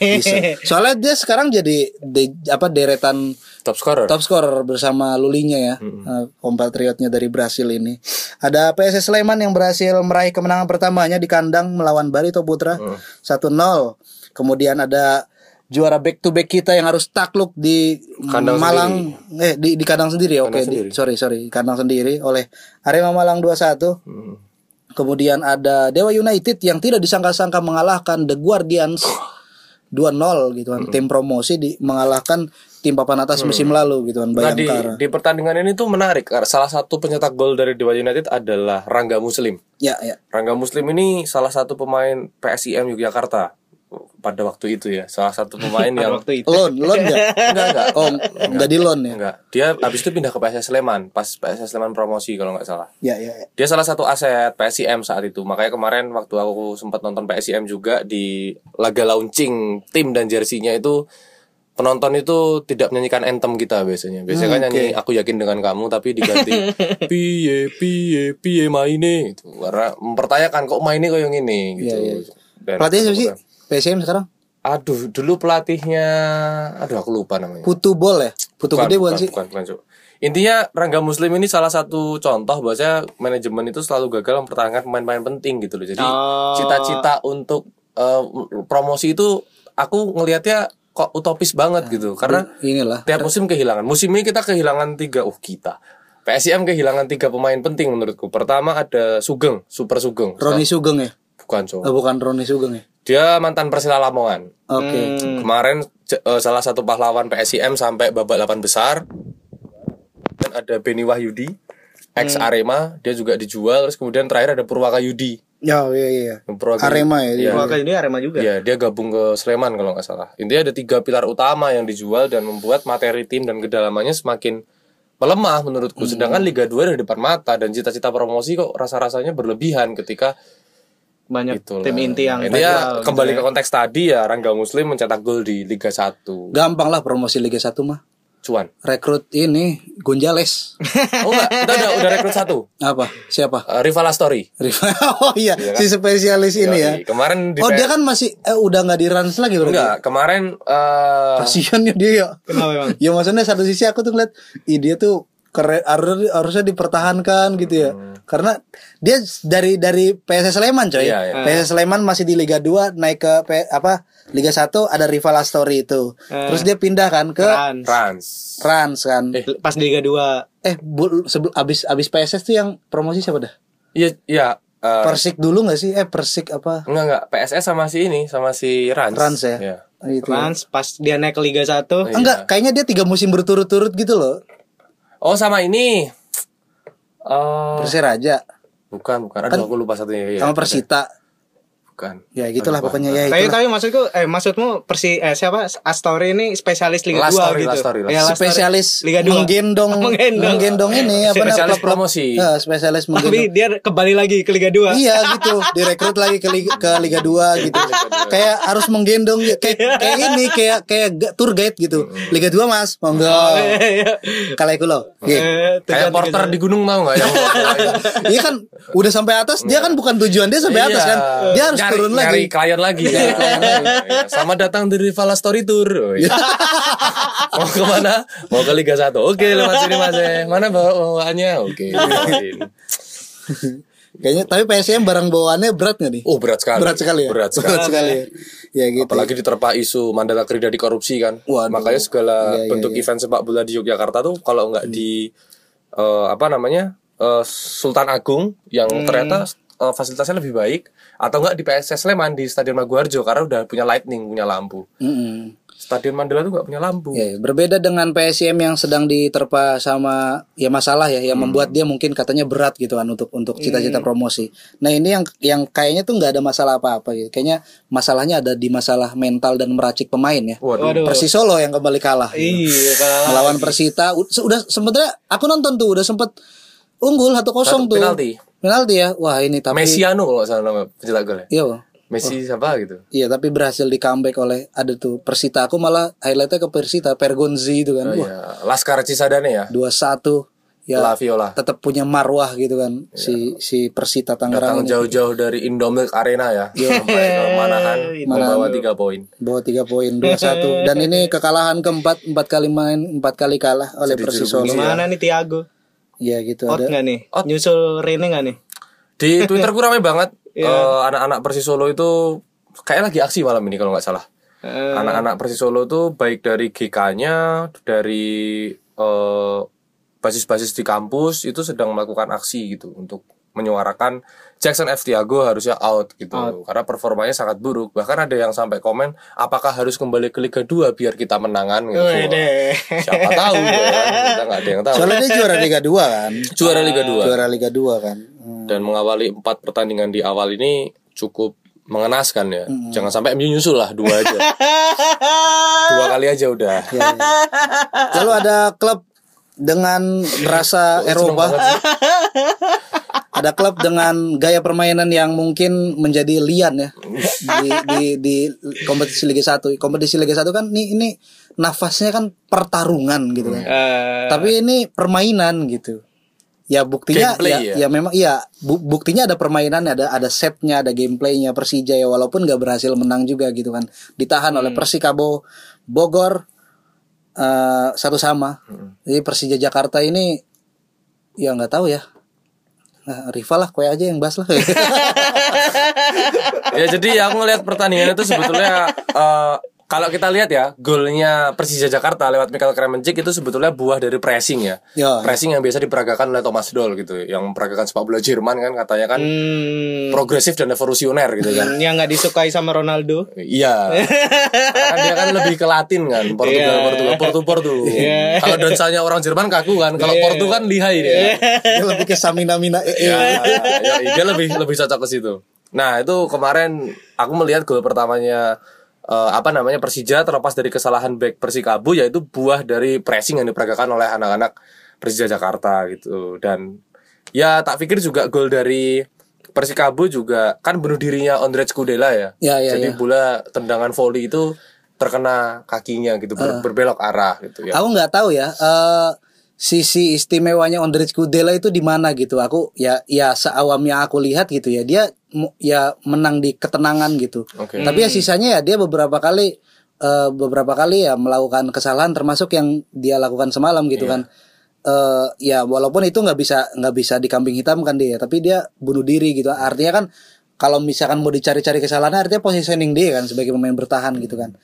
Bisa. Soalnya dia sekarang jadi de- apa deretan top scorer. top scorer bersama Lulinya ya. Eh, kompatriotnya dari Brasil ini. Ada PSS Sleman yang berhasil meraih kemenangan pertamanya di kandang melawan Barito Putra 1-0 kemudian ada juara back to back kita yang harus takluk di Kandang Malang eh di di kandang sendiri ya oke sendiri. sorry sorry kandang sendiri oleh Arema Malang 2-1 Hmm. Kemudian ada Dewa United yang tidak disangka-sangka mengalahkan The Guardians 2-0 gitu kan. Tim promosi di mengalahkan tim papan atas musim lalu gitu kan Nah, di, Bayangkara. di pertandingan ini tuh menarik karena salah satu pencetak gol dari Dewa United adalah Rangga Muslim. Ya, ya. Rangga Muslim ini salah satu pemain PSIM Yogyakarta pada waktu itu ya. Salah satu pemain yang waktu itu. Loan, loan enggak? enggak enggak. Oh, enggak di loan ya. Enggak. Dia habis itu pindah ke PSS Sleman, pas PSS Sleman promosi kalau nggak salah. Ya, ya, ya. Dia salah satu aset PSIM saat itu. Makanya kemarin waktu aku sempat nonton PSIM juga di laga launching tim dan jersinya itu penonton itu tidak menyanyikan anthem kita biasanya. Biasanya kan nyanyi aku yakin dengan kamu tapi diganti piye piye piye maine itu. Karena mempertanyakan kok maine kok yang ini gitu. Dan- Pelatihnya siapa sih? PSM sekarang? Aduh, dulu pelatihnya aduh aku lupa namanya. Putu Bol ya? Putu gede bukan, sih? Bukan, bukan, Cuk. Intinya Rangga Muslim ini salah satu contoh bahwasanya manajemen itu selalu gagal mempertahankan pemain-pemain penting gitu loh. Jadi Oh. cita-cita untuk eh, promosi itu aku ngelihatnya kok utopis banget gitu. Karena Inilah. tiap musim kehilangan. Musim ini kita kehilangan tiga, uh kita. PSIM kehilangan tiga pemain penting menurutku. Pertama ada Sugeng, Super Sugeng. Roni Sugeng ya? Bukan, Cuk. Oh, bukan Roni Sugeng ya? Dia mantan Persela Lamongan. Oke. Kemarin j- eh, salah satu pahlawan PSIM sampai babak 8 besar. Dan ada Beni Wahyudi, ex Arema dia juga dijual terus kemudian terakhir ada Purwaka Yudi Ya, iya iya. Purwaka Arema ya. Iya. Purwaka ini Arema juga. Iya, dia gabung ke Sleman kalau nggak salah. Intinya ada tiga pilar utama yang dijual dan membuat materi tim dan kedalamannya semakin melemah menurutku. Hmm. Sedangkan Liga 2 ada di depan mata dan cita-cita promosi kok rasa-rasanya berlebihan ketika Banyak itulah. tim inti yang viral gitu kembali ya. ke konteks tadi ya Rangga Muslim mencetak gol di Liga 1. Gampang lah promosi Liga 1 mah. Cuan. Rekrut ini Gonjales. Oh enggak, kita udah udah rekrut satu. Apa? Siapa? Eh, Rival Astori. Riva. Oh iya, si spesialis ini ya. Kemarin di Oh dia kan masih eh, udah nggak di Rans lagi berarti. enggak, kemarin eh Kasihan ya dia ya. Kenapa emang? ya maksudnya satu sisi aku tuh ngeliat ih dia tuh keren harus harusnya dipertahankan gitu ya. Karena dia dari dari PSS Sleman coy. Hmm. Iya, iya. PSS Sleman masih di Liga 2 naik ke P- apa? Liga 1 ada rival Astori itu. Terus dia pindah kan ke Trans. Trans. Rans kan. Eh, Pas di Liga 2 bu, sebelum abis abis PSS tuh yang promosi siapa dah? Iya, iya. eh, Persik dulu nggak sih? Eh Persik apa? enggak enggak, PSS sama si ini, sama si Rans. Rans ya? Iya. Itu. Trans pas dia naik ke Liga 1 Enggak, kayaknya dia tiga musim berturut-turut gitu loh. Oh, sama ini. Eh, Persiraja bukan, bukan. Aduh, aku lupa satunya. Iya, sama Persita. Bukan. Ya gitulah pokoknya ya Tapi itulah. tapi maksudku eh maksudmu persi eh siapa Astori ini spesialis Liga Lastori, 2 gitu. Lastori, Lastori. Iya, Lastori. spesialis Liga 2. menggendong Menggendong. menggendong ini apa namanya, Spesialis promosi. Eh, spesialis Tapi menggendong dia kembali lagi ke Liga 2. iya gitu direkrut lagi ke Liga, ke Liga 2 gitu kayak harus menggendong ya, kayak kayak ini kayak kayak tour guide gitu Liga 2 mas monggo kalau aku loh Iya. Eh, Kayak porter di gunung mau nggak yang Iya kan udah sampai atas dia kan bukan tujuan dia sampai atas kan dia harus Iya. Nyari- turun nyari lagi klien lagi. Iya. Sama datang dari Vala Story Tour. Oh, iya. mau ke mana? Mau ke Liga 1. Oke, lewat sini Mas. Mana bawa bawaannya? Oke. kayaknya tapi PSM barang bawaannya berat nggak nih Oh, berat sekali. berat sekali ya Berat sekali. berat sekali ya, ya gitu Apalagi diterpa isu Mandala Krida di korupsi kan. Waduh. Makanya segala Iya, iya, bentuk iya. event sepak bola di Yogyakarta tuh kalau nggak di eh, apa namanya? eh, Sultan Agung yang Hmm. ternyata eh, fasilitasnya lebih baik atau enggak di PSS Sleman di Stadion Maguwarjo karena udah punya lightning, punya lampu. Mm-mm. Stadion Mandala tuh nggak punya lampu. Ya, berbeda dengan PSM yang sedang diterpa sama ya masalah ya yang membuat dia mungkin katanya berat gitu kan untuk untuk cita-cita promosi. Nah, ini yang yang kayaknya tuh nggak ada masalah apa-apa gitu. Kayaknya masalahnya ada di masalah mental dan meracik pemain ya. Waduh. Persis Solo yang kembali kalah. gitu. Iya, kalah Melawan Persita udah sebenarnya aku nonton tuh udah sempet unggul 1-0 Satu tuh. penalti. Penalti ya. Wah, ini tapi Messiano kalau salah nama pencetak gol ya. Iya, Bang. Messi siapa gitu. Iya tapi berhasil di comeback oleh ada tuh Persita aku malah highlightnya ke Persita Pergonzi itu kan Oh, Wah, iya. Laskar Cisadane ya. dua satu ya La Viola. tetap punya marwah gitu kan si si Persita Tangerang Datang jauh-jauh dari Indomilk Arena ya. Sampai ke Manahan membawa tiga poin. bawa tiga poin dua satu dan ini kekalahan keempat empat kali main empat kali kalah oleh Persis Solo Gimana nih Tiago? Ya gitu Out ada nggak nih? Nyusul Rene nggak nih? Di Twitter gue ramai banget. Iya. Eh, anak-anak Persis Solo itu kayak lagi aksi malam ini kalau nggak salah. Eh, Anak-anak Persis Solo tuh baik dari GK-nya, dari eh, basis-basis di kampus itu sedang melakukan aksi gitu untuk menyuarakan Jackson F. Tiago harusnya out gitu. Karena performanya sangat buruk. Bahkan ada yang sampai komen apakah harus kembali ke Liga 2 biar kita menangan? gitu. Wede. siapa tahu ya kan? kita nggak ada yang tahu. Soalnya dia juara Liga 2 kan? Juara Liga 2 juara Liga 2 kan? Hmm. dan mengawali empat pertandingan di awal ini cukup mengenaskan ya. Jangan sampai MU nyusul lah dua aja. Dua kali aja udah. Ya, ya. lalu ada klub dengan rasa Eropa ada klub dengan gaya permainan yang mungkin menjadi lian ya. Di, di, di kompetisi Liga 1 kompetisi Liga 1 kan nih ini nafasnya kan pertarungan gitu kan. Eh, tapi ini permainan gitu. Ya buktinya Gameplay ya, ya? ya memang iya. Bu- buktinya ada permainan ada ada setnya ada gameplaynya Persija ya walaupun nggak berhasil menang juga gitu kan. Ditahan oleh Persikabo Bogor eh, satu sama. Jadi Persija Jakarta ini ya nggak tahu ya nah, rival lah kue aja yang bahas lah. Ya jadi aku ngelihat pertandingan itu sebetulnya eh, kalau kita lihat ya golnya Persija Jakarta lewat Michael Kremencic itu sebetulnya buah dari pressing ya. Ya. Pressing yang biasa diperagakan oleh Thomas Doll gitu, yang memperagakan sepak bola Jerman kan katanya kan Hmm, progresif dan evolusioner gitu kan. yang nggak disukai sama Ronaldo. Iya. Karena kan dia kan lebih ke Latin kan, Portugal, Iya. Portugal, Portu, Portu. Kalau donsanya orang Jerman kaku kan, kalau Iya. Portu kan lihai dia. Dia lebih ke Samina Mina eh, eh. Ya, ya, dia lebih lebih cocok ke situ. Nah, itu kemarin aku melihat gol pertamanya eh, apa namanya Persija terlepas dari kesalahan back Persikabo yaitu buah dari pressing yang diperagakan oleh anak-anak Persija Jakarta gitu. Dan ya tak pikir juga gol dari Persikabo juga kan bunuh dirinya Ondrej Kudela ya. Ya, ya, Jadi ya. bola tendangan volley itu terkena kakinya gitu ber- berbelok arah gitu ya. Aku nggak tahu ya. eh sisi istimewanya Ondrej Kudela itu di mana gitu. Aku ya ya seawam yang aku lihat gitu ya. Dia ya menang di ketenangan gitu. Oke. Tapi ya sisanya ya dia beberapa kali eh, beberapa kali ya melakukan kesalahan termasuk yang dia lakukan semalam gitu kan. Eh ya walaupun itu nggak bisa nggak bisa dikambing hitam kan dia, tapi dia bunuh diri gitu. Artinya kan kalau misalkan mau dicari-cari kesalahan artinya positioning dia kan sebagai pemain bertahan gitu kan.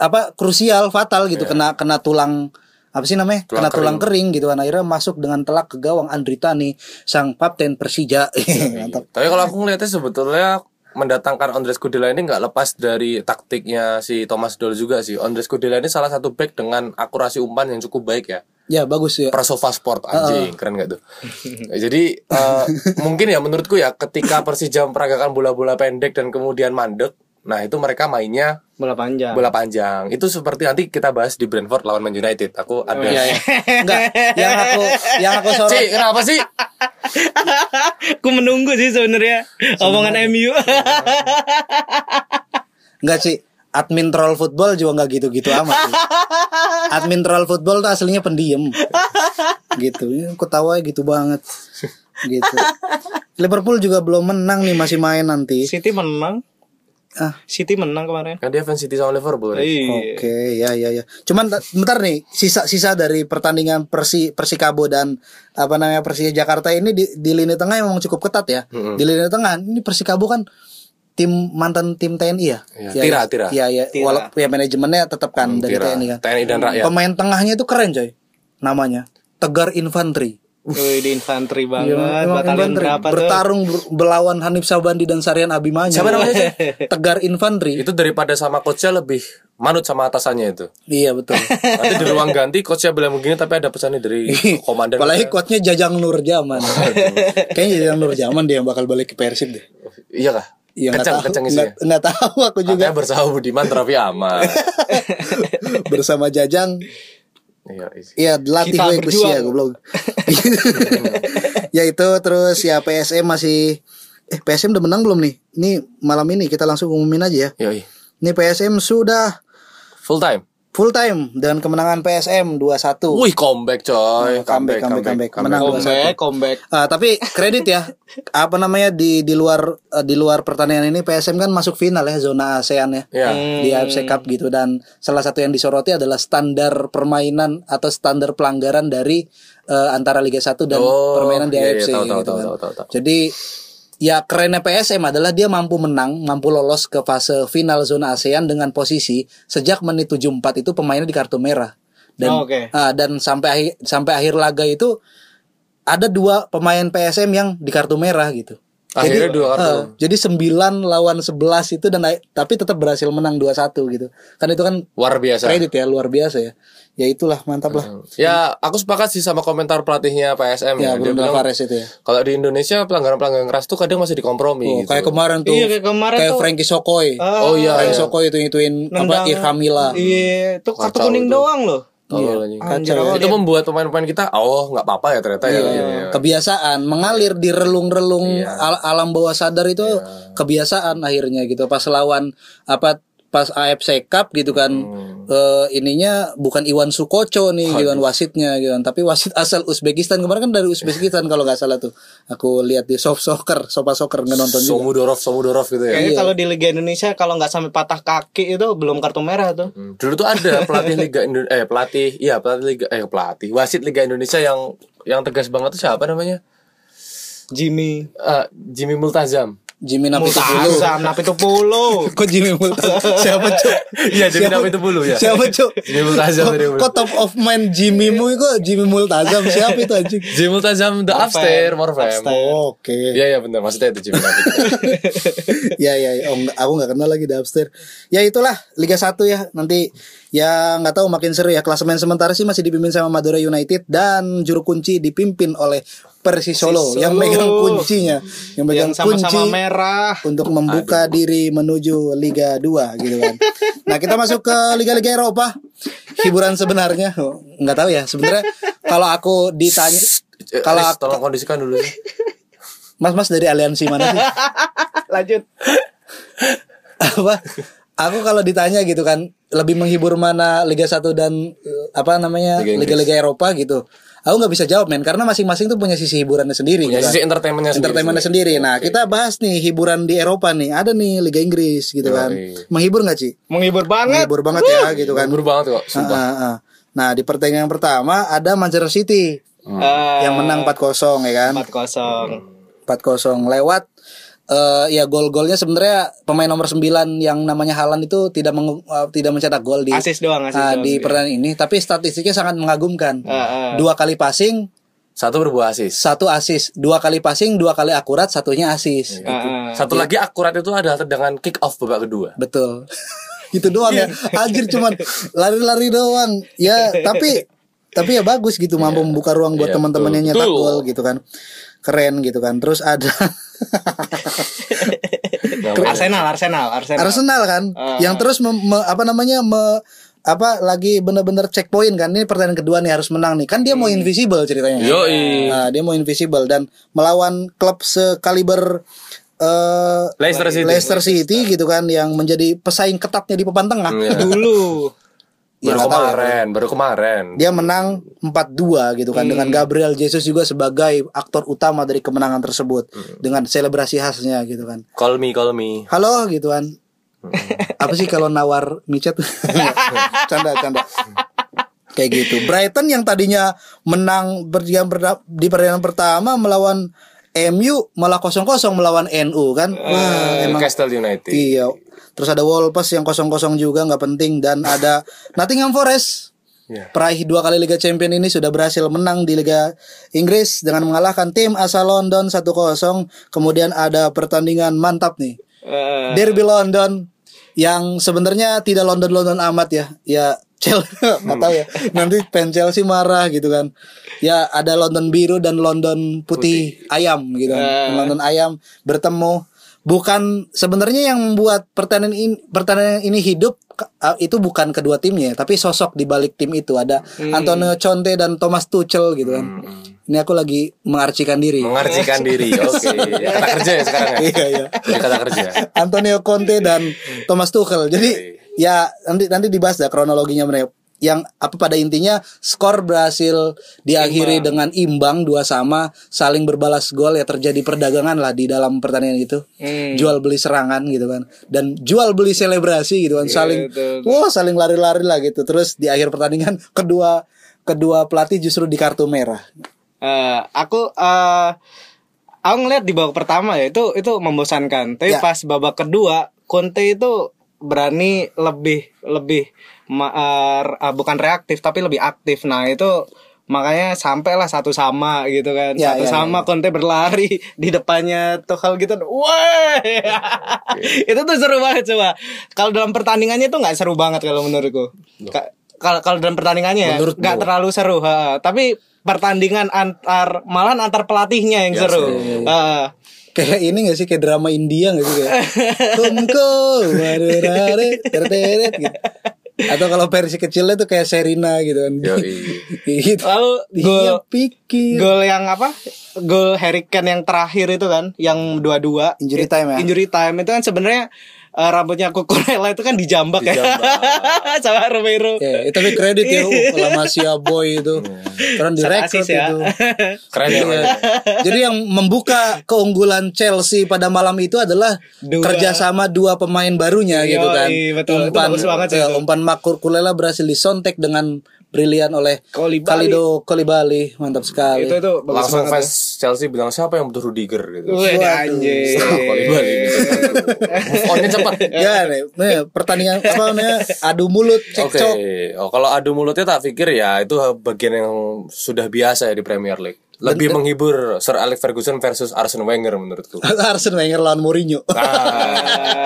Apa krusial fatal gitu kena kena tulang apa sih namanya? Tulang kena tulang kering gitu kan akhirnya masuk dengan telak ke gawang Andritani sang kapten Persija. Mantap. Tapi kalau aku ngeliatnya sebetulnya mendatangkan Andres Kudela ini nggak lepas dari taktiknya si Thomas Doll juga sih. Andres Kudela ini salah satu back dengan akurasi umpan yang cukup baik ya. Ya bagus ya. Prasofa Sport anjing, keren gak tuh? Jadi eh, mungkin ya menurutku ya ketika Persija memperagakan bola-bola pendek dan kemudian mandek, nah itu mereka mainnya Bola panjang. bola panjang. Itu seperti nanti kita bahas di Brentford lawan Man United. Aku ada. Iya, iya. Enggak, yang aku yang aku sorot Cik, kenapa sih? Aku menunggu sih sebenarnya omongan MU. Enggak sih admin troll football juga nggak gitu-gitu amat sih. admin troll football tuh aslinya pendiam gitu Ya, aku tahu aja gitu banget gitu Liverpool juga belum menang nih masih main nanti City menang. Ah City menang kemarin. Kan dia fans City sama Liverpool. Iya. Oke, ya ya ya. Cuman bentar nih, sisa-sisa dari pertandingan Persi Persikabo dan apa namanya Persija Jakarta ini di, di lini tengah memang cukup ketat ya. Di lini tengah ini Persikabo kan tim mantan tim TNI ya. Iya, Ya, Tira, ya. Tira. Iya, ya, Tira. walaupun ya manajemennya tetap kan dari Tira. TNI kan. TNI dan rakyat. Pemain tengahnya itu keren coy. Namanya Tegar Infanteri. Wih, di infanteri banget. Emang Batalion infanteri. berapa tuh? Bertarung ber- belawan Hanif Sabandi dan Sarian Abimanyu. Siapa namanya, Coy? Tegar Infanteri. Itu daripada sama coachnya lebih manut sama atasannya itu. Iya betul. Nanti di ruang ganti coachnya bilang begini tapi ada pesannya dari komandan. Apalagi coachnya Jajang Nur Jaman. Kayaknya Jajang Nur Jaman dia yang bakal balik ke Persib deh. Iya kah? Iya nggak kencang, tahu, kencang nggak, isinya. nggak tahu aku juga Katanya bersama Budiman tapi aman. bersama Jajang. Iya, isi. Iya latih gue ya goblok. ya itu terus ya PSM masih eh PSM udah menang belum nih? Ini malam ini kita langsung umumin aja ya. Yoi. Ini PSM sudah Full time. Full time dengan kemenangan PSM 2-1. Wih, comeback coy. Oh, comeback, comeback, comeback. Menang Comeback, comeback. Ah, tapi kredit ya apa namanya di di luar eh, di luar pertandingan ini PSM kan masuk final ya zona ASEAN ya Iya. di AFC Cup gitu dan salah satu yang disoroti adalah standar permainan atau standar pelanggaran dari eh, antara Liga 1 dan Oh, permainan di iya, iya, AFC tahu, tahu, gitu tahu, kan. tahu, tahu, tahu. Jadi ya kerennya PSM adalah dia mampu menang, mampu lolos ke fase final zona ASEAN dengan posisi sejak menit 74 itu pemainnya di kartu merah. Dan Oh, oke. ah, dan sampai akhir sampai akhir laga itu ada dua pemain PSM yang di kartu merah gitu. Akhirnya dua kartu. eh, jadi 9 lawan 11 itu dan tapi tetap berhasil menang 2-1 gitu. Kan itu kan Luar biasa. kredit ya, luar biasa ya. Ya itulah, mantap lah. Ya, aku sepakat sih sama komentar pelatihnya PSM Ya, ya. Dia Bruno bilang Alvarez itu ya. kalau di Indonesia pelanggaran-pelanggaran keras tuh kadang masih dikompromi Oh, gitu. kayak kemarin tuh. Iya, kayak kemarin kayak tuh. Frankie Sokoy. Oh iya, Frankie iya. Sokoy itu ituin apa Nendang- Irfan Mila. Iya, itu kartu kuning itu. doang loh. Tolol anjing. Anjir, Kacau. oh, itu membuat pemain-pemain kita oh nggak apa-apa ya ternyata ya. Iya, iya. Kebiasaan mengalir di relung-relung al- alam bawah sadar itu kebiasaan akhirnya gitu pas lawan apa pas AFC Cup gitu kan eh, ininya bukan Iwan Sukoco nih gitu kan wasitnya gitu kan tapi wasit asal Uzbekistan kemarin kan dari Uzbekistan kalau nggak salah tuh aku lihat di soft soccer sofa soccer nggak nonton juga Somudorov, Somudorov gitu ya. Kayaknya kalau di Liga Indonesia kalau nggak sampai patah kaki itu belum kartu merah tuh. Hmm, Dulu tuh ada pelatih Liga Indo eh pelatih iya pelatih Liga eh pelatih wasit Liga Indonesia yang yang tegas banget tuh siapa namanya? Jimmy. Eh, Jimmy Multazam. Jimmy Napitupulu. Multazam Napitupulu. Kok Jimmy Multazam? Siapa cuk? Iya, Jimmy Siapa- Napitupulu, ya. Siapa cuk? Jimmy Multazam Kok-. Kok top of mind Jimmy mu itu Jimmy Multazam siapa itu anjing? Jimmy Multazam The Upstairs, Morfem. Oh, Oke. Iya, iya benar. Maksudnya itu Jimmy Napitupulu. ya ya ya. oh, enggak, aku nggak kenal lagi di upstairs ya itulah Liga 1 ya nanti ya nggak tahu makin seru ya klasemen sementara sih masih dipimpin sama Madura United dan juru kunci dipimpin oleh Persis Solo, Solo. yang megang kuncinya yang megang Yang sama-sama kunci merah. untuk membuka diri menuju Liga 2 gitu kan. Nah, kita masuk ke liga-liga Eropa. Hiburan sebenarnya oh, nggak tahu ya. Sebenarnya kalau aku ditanya Kalau kalau aku, tolong kondisikan dulu. Mas-mas dari aliansi mana sih? Lanjut. apa aku kalau ditanya gitu kan lebih menghibur mana Liga 1 dan eh, apa namanya liga-liga Eropa gitu aku nggak bisa jawab men karena masing-masing tuh punya sisi hiburannya sendiri Punya gitu kan. sisi entertainmentnya sendiri. entertainmentnya sendiri nah kita bahas nih hiburan di Eropa nih ada nih Liga Inggris gitu kan menghibur nggak sih Menghibur banget. menghibur banget ya gitu kan Buru banget kok, Ah, sumpah. ah, ah. nah di pertandingan pertama ada Manchester City Eh, yang menang 4-0 ya kan 4-0. 4-0 lewat eh ya gol-golnya sebenarnya pemain nomor 9 yang namanya Halan itu tidak meng- eh, tidak mencetak gol di Asis doang, asis ah, doang. di pertandingan ini tapi statistiknya sangat mengagumkan. Ah, ah. Dua kali passing, Satu berbuah asis. satu asis, dua kali passing, dua kali akurat, satunya asis. Ah. Satu lagi akurat itu adalah tendangan kick off babak kedua. Betul. itu doang ya. Anjir cuman lari-lari doang. Ya, tapi tapi ya bagus gitu mampu membuka ruang buat Iya, teman-teman yang betul. nyetak gol gitu kan. Keren gitu kan. Terus ada Arsenal, Arsenal, Arsenal. Arsenal kan Ah. yang terus mem- me- apa namanya me- apa lagi bener-bener checkpoint kan ini pertandingan kedua nih harus menang nih kan dia mau invisible ceritanya kan? Yoi. nah, dia mau invisible dan melawan klub sekaliber eh Leicester City. Leicester City gitu kan yang menjadi pesaing ketatnya di papan tengah Iya. Dulu. Ya, baru tahu ya. kemarin, baru kemarin. dia menang 4-2 gitu kan dengan Gabriel Jesus juga sebagai aktor utama dari kemenangan tersebut dengan selebrasi khasnya gitu kan. Call me, call me. halo gitu kan. Apa sih kalau nawar micet? Canda canda. Kayak gitu. Brighton yang tadinya menang perda- di pertandingan pertama melawan MU malah kosong kosong melawan NU kan wah emang Newcastle United. iya terus ada Wolves yang kosong kosong juga nggak penting dan ada Nottingham Forest Iya. Peraih dua kali Liga Champion ini sudah berhasil menang di Liga Inggris dengan mengalahkan tim asal London 1-0. Kemudian ada pertandingan mantap nih. Eh, Derby London yang sebenarnya tidak London-London amat ya. Ya Chelsea nggak tahu ya. Nanti fan Chelsea marah gitu kan. Ya ada London biru dan London putih, ayam gitu kan. London ayam bertemu. Bukan sebenarnya yang membuat pertandingan ini, pertandingan ini hidup uh, itu bukan kedua timnya, tapi sosok di balik tim itu ada Antonio Conte dan Thomas Tuchel gitu kan. Ini aku lagi mengarcikan diri. Mengarcikan diri. Oke. Kata kerja ya sekarang ya. Iya, iya. Kata kerja. Antonio Conte dan Thomas Tuchel. Jadi ya nanti nanti dibahas dah kronologinya mereka. Yang apa pada intinya skor berhasil diakhiri dengan imbang dua sama, saling berbalas gol ya terjadi perdagangan lah di dalam pertandingan itu. Hmm. Jual beli serangan gitu kan. Dan jual beli selebrasi gitu kan, saling Gitu. wah saling lari-lari lah gitu. Terus di akhir pertandingan kedua kedua pelatih justru di kartu merah. eh, aku eh aku ngeliat di babak pertama ya itu itu membosankan. Tapi Ya. pas babak kedua Conte itu berani lebih lebih ma- eh, bukan reaktif tapi lebih aktif. Nah, itu makanya sampailah satu sama gitu kan. Ya, satu ya, sama Conte berlari di depannya Tuchel gitu. Wah. itu tuh seru banget coba. Kalau dalam pertandingannya tuh nggak seru banget kalau menurutku. Ka- Kalau kalau dalam pertandingannya ya, Menurut nggak terlalu seru, ha. tapi pertandingan antar malah antar pelatihnya yang Ya, seru. seru. Ha. Kayak ini gak sih kayak drama India gak sih kayak Kumko gitu. Atau kalau versi kecilnya tuh kayak Serina gitu kan gitu. Lalu Dia gol pikir gol yang apa? Gol Harry Kane yang terakhir itu kan, yang dua-dua Injury time ya? Injury time itu kan sebenarnya eh, rambutnya Cucurella itu kan dijambak, ya. Sama Romero. Ya, itu tapi kredit ya uh, Lamasia Boy itu. Keren direkrut ya. itu. Keren ya. Iya. Jadi yang membuka keunggulan Chelsea pada malam itu adalah Dua. kerjasama dua pemain barunya gitu Yoi, kan. betul. Itu bagus banget sih eh, itu. umpan Makur Kulela berhasil disontek dengan brilian oleh Koulibaly. Khalido Kolibali. Mantap sekali. itu itu bagus Langsung fans Chelsea bilang siapa yang butuh Rudiger gitu. Wih, Waduh. anjing. Move on-nya cepat. ya nih, nih, pertandingan apa namanya adu mulut Oke, cekcok oh, kalau adu mulutnya tak pikir ya itu bagian yang sudah biasa ya di Premier League. Lebih menghibur Sir Alex Ferguson versus Arsene Wenger menurutku. Arsene Wenger lawan Mourinho Ah,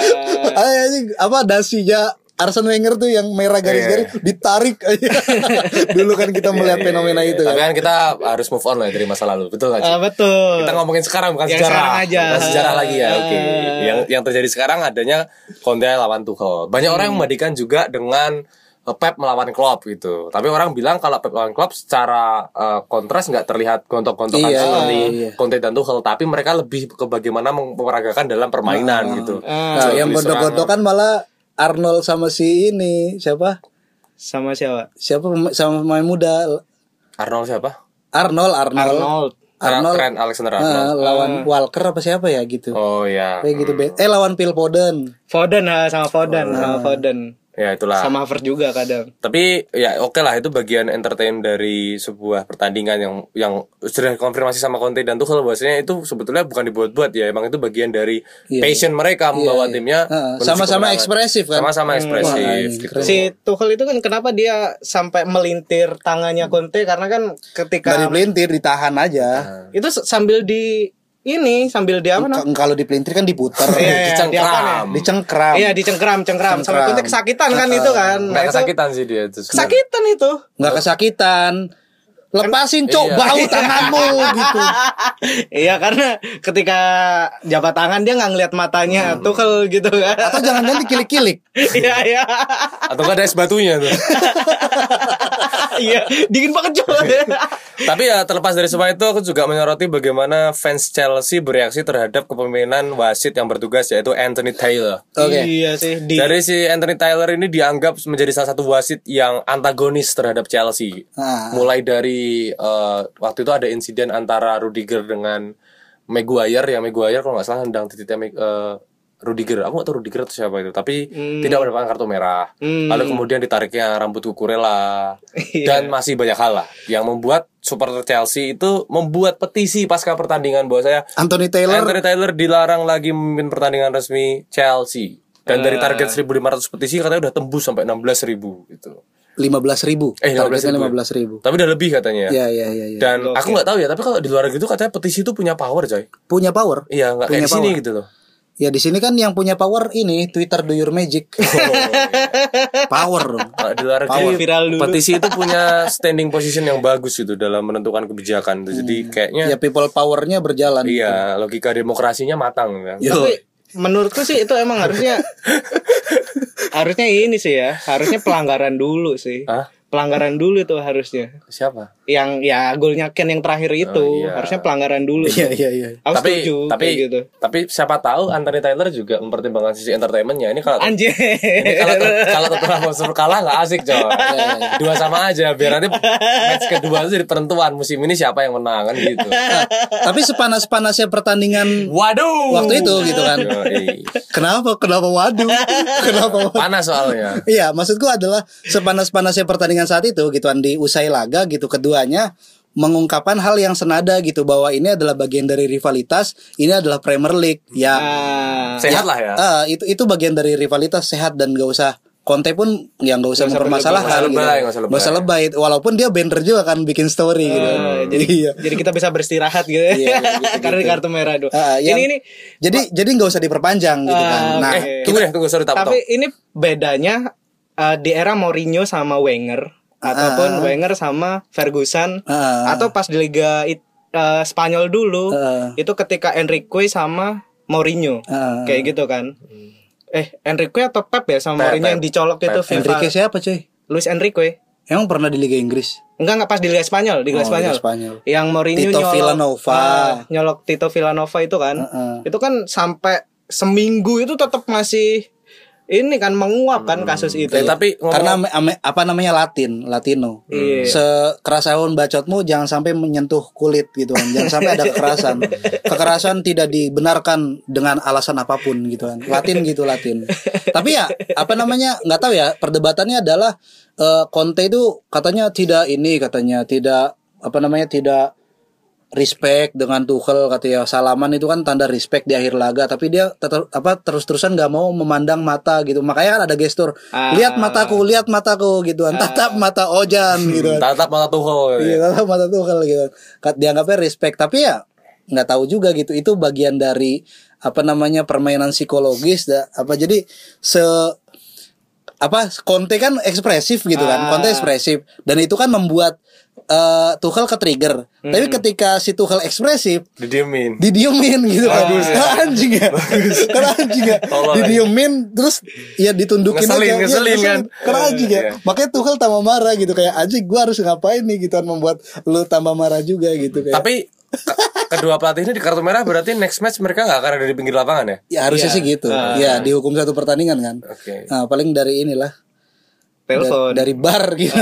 ini apa dasinya Arsene Wenger tuh yang merah garis-garis ditarik aja. Dulu kan kita melihat fenomena itu Tapi kan. kan kita harus move on lah dari masa lalu, betul nggak sih? Ah, betul. Kita ngomongin sekarang bukan Yang sejarah. sekarang aja. Bukan sejarah lagi ya. Ah. Oke. Yang yang terjadi sekarang adanya Conte lawan Tuchel. Banyak orang yang membandingkan juga dengan uh, Pep melawan Klopp gitu. Tapi orang bilang kalau Pep melawan Klopp secara uh, kontras nggak terlihat gontok-gontokan Iya, seperti iya. Conte dan Tuchel, tapi mereka lebih ke bagaimana memeragakan dalam permainan gitu. Nah, Jual yang beli gondok-gondokan malah Arnold sama si ini siapa? Sama siapa? Siapa sama pemain muda. Arnold siapa? Arnold Arnold. Arnold. Arnold. Trent Alexander Arnold. lawan Walker apa siapa ya gitu. Oh ya. Kayak gitu. Be- Eh lawan Phil Foden. Foden ah, sama Foden, sama Foden. Ya itulah. Sama Havertz juga kadang. Tapi ya oke lah itu bagian entertain dari sebuah pertandingan yang yang sudah konfirmasi sama Conte dan Tuchel bahwasanya itu sebetulnya bukan dibuat-buat ya emang itu bagian dari Iya, passion mereka membawa timnya Heeh, menuju sama-sama ekspresif kan? Sama-sama ekspresif Wah, ini gitu. Si Tuchel itu kan kenapa dia sampai melintir tangannya Conte karena kan ketika Dari pelintir ditahan aja. itu s- sambil di ini sambil di apa Kalau dipelintir kan diputer. Iya, iya, Dicengkram. di? Dicengkram. Iya dicengkram, cengkram. Conte kesakitan kan itu kan. Nggak Nah, kesakitan sih dia itu. Kesakitan itu. nggak kesakitan lepasin cok Iya. bau tanganmu gitu iya karena ketika jabat tangan dia nggak ngeliat matanya Tuchel gitu kan. atau jangan-jangan dikilik-kilik Iya iya. Atau nggak ada es batunya tuh. Iya, dingin banget coy. Tapi ya terlepas dari semua itu aku juga menyoroti bagaimana fans Chelsea bereaksi terhadap kepemimpinan wasit yang bertugas yaitu Anthony Taylor. Oke. Iya sih di Dari si Anthony Taylor ini dianggap menjadi salah satu wasit yang antagonis terhadap Chelsea. Ah. Mulai dari eh, waktu itu ada insiden antara Rudiger dengan Maguire yang Maguire kalau nggak salah hendang titiknya Mag- eh, Rudiger. Aku nggak tahu Rudiger itu siapa itu, tapi tidak mendapatkan kartu merah. Hmm. Lalu kemudian ditariknya rambut Kukurela Iya. dan masih banyak hal lah yang membuat supporter Chelsea itu membuat petisi pasca pertandingan bahwa saya Anthony Taylor Anthony Taylor dilarang lagi memimpin pertandingan resmi Chelsea. Dan dari Ah. target 1.500 petisi katanya udah tembus sampai 16.000 gitu. Lima belas ribu Eh, 15.000. targetnya lima belas ribu Tapi udah lebih katanya. ya ya ya ya Dan aku nggak tahu ya, tapi kalau di luar gitu katanya petisi itu punya power, coy. punya power Iya, nggak kayak di sini gitu loh. ya di sini kan yang punya power ini Twitter do your magic power dong di luar Power. Viral dulu. petisi itu punya standing position yang bagus gitu dalam menentukan kebijakan. Jadi kayaknya ya people powernya berjalan iya, logika demokrasinya matang ya. Yo. Tapi menurutku sih itu emang harusnya harusnya ini sih ya, harusnya pelanggaran dulu sih. Hah? Pelanggaran dulu tuh harusnya. Siapa? Yang ya golnya Ken yang terakhir itu Oh, iya. harusnya pelanggaran dulu. iya iya iya Aku tapi setuju tapi gitu. tapi siapa tahu Anthony Taylor juga mempertimbangkan sisi entertainmentnya ini kalau Anjir. ini kalau ter- kalau Tottenham Hotspur kalah nggak asik coy dua sama aja biar nanti match kedua itu jadi penentuan musim ini siapa yang menang kan gitu tapi sepanas panasnya pertandingan waduh waktu itu gitu kan Yoi. kenapa kenapa waduh kenapa waduh? panas soalnya Iya, maksudku adalah sepanas-panasnya pertandingan saat itu gitu kan di usai laga gitu keduanya mengungkapkan hal yang senada gitu bahwa ini adalah bagian dari rivalitas, ini adalah Premier League. Ya, Ah, sehat lah ya ah, itu itu bagian dari rivalitas sehat dan gak usah Conte pun yang gak usah Nggak usah mempermasalahkan gitu. nggak usah lebay. Usah lebay. walaupun dia banner juga kan bikin story gitu. Ah, jadi iya. jadi kita bisa beristirahat gitu. Iya, gitu, Karena di kartu merah tuh. Ah, yang- ini ini Jadi jadi nggak usah diperpanjang gitu kan. Ah, Nah, eh tunggu deh tunggu sorry tapi ini bedanya uh, di era Mourinho sama Wenger ataupun Wenger sama Ferguson Ah. atau pas di Liga it- uh, Spanyol dulu Ah. itu ketika Enrique sama Mourinho Ah. kayak gitu kan eh Enrique atau Pep ya sama Pep, Mourinho Pep. yang dicolok itu Pep. FIFA Enrique siapa cuy? Luis Enrique Emang pernah di Liga Inggris? enggak enggak pas di Liga Spanyol di Liga Oh, Liga Spanyol. Spanyol. yang Mourinho Tito nyolok Villanova. ah, nyolok Tito Villanova itu kan Heeh. itu kan sampai seminggu itu tetap masih ini kan menguap kan kasus itu. Eh, tapi ngomong Karena ame- ame- apa namanya Latin, Latino. Iya. Sekeras apa pun bacotmu jangan sampai menyentuh kulit gitu kan. Jangan sampai ada kekerasan. Kekerasan tidak dibenarkan dengan alasan apa pun gitu kan. Latin gitu Latin. Tapi ya apa namanya nggak tahu ya. Perdebatannya adalah Conte itu katanya tidak ini katanya tidak apa namanya tidak respect dengan Tuchel katanya salaman itu kan tanda respect di akhir laga tapi dia tetap apa terus-terusan nggak mau memandang mata gitu. Makanya kan ada gestur Ah. lihat mataku lihat mataku gitu kan. Tatap mata Ojan gitu kan. Tatap mata Tuchel gitu iya ya. tatap mata Tuchel gitu Kat- dianggapnya respect. Tapi ya nggak tahu juga gitu. Itu bagian dari apa namanya permainan psikologis da, apa. Jadi se apa Conte kan ekspresif gitu kan. Conte ekspresif. Dan itu kan membuat eh Tuchel ke trigger tapi ketika si Tuchel ekspresif didiemin. didiemin gitu. Kan Bagus ya. Kan anjing ya. Kan anjing ya. Didiemin terus ya ditundukin Ngeselin, aja. Iya, ngeselin kan. kan anjing ya. Iya. makanya Tuchel tambah marah gitu. Kayak anjing gua harus ngapain nih gitu kan membuat lu tambah marah juga gitu. Kayak tapi kedua pelatih ini di kartu merah berarti next match mereka nggak akan ada di pinggir lapangan ya? Ya harusnya Iya. sih gitu. Ya dihukum satu pertandingan kan. Oke. nah, paling dari inilah. Telepon. Da- dari bar gitu.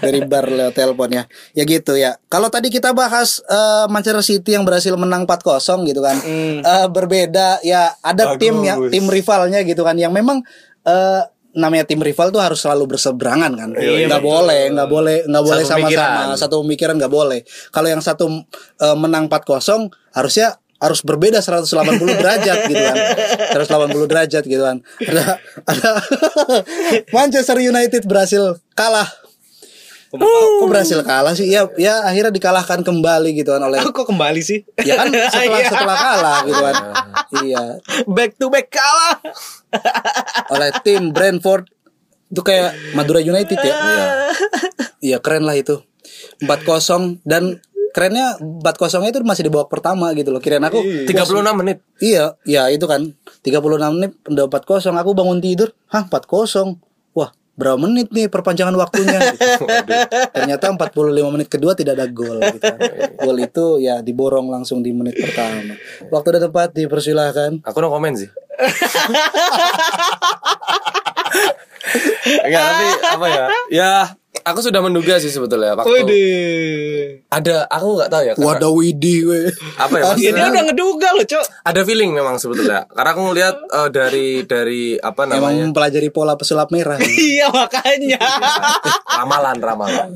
Dari bar lewat telepon ya. Ya gitu ya. Kalau tadi kita bahas eh, Manchester City yang berhasil menang 4-0 gitu kan Eh, berbeda ya. Ada tim ya Bagus. tim rivalnya gitu kan yang memang eh, namanya tim rival tuh harus selalu berseberangan kan. Nggak boleh nggak boleh nggak boleh sama-sama satu pemikiran nggak boleh. Kalau yang satu eh, menang 4-0 harusnya harus berbeda 180 derajat gitu kan. 180 derajat gitu kan. Ada ada. Manchester United berhasil kalah Kok berhasil kalah sih? Ya, ya akhirnya dikalahkan kembali gitu kan oleh Aku kok kembali sih? ya kan setelah Iya. setelah kalah gitu kan. iya, back to back kalah. oleh tim Brentford itu kayak Madura United ya. Iya. Iya, keren lah itu. 4-0 dan kerennya 4-0 itu masih di babak pertama gitu loh. Kirain aku 36 menit Iya, ya itu kan 36 menit udah 4-0 aku bangun tidur, hah 4-0. Wah, berapa menit nih perpanjangan waktunya? Gitu. Ternyata 45 menit kedua tidak ada gol gitu. Gol itu ya diborong langsung di menit pertama. Waktu dan tempat dipersilahkan. aku no komen sih Enggak, tapi apa ya? Ya, aku sudah menduga sih sebetulnya waktu Widih. ada aku nggak tahu ya. karena- Wadah widih we. Apa ya, Ya, maksudnya- dia udah ngeduga loh, Cok. ada feeling memang sebetulnya. Karena aku ngelihat eh, dari dari apa Emang namanya? mempelajari pola pesulap merah. Iya, makanya. ramalan ramalan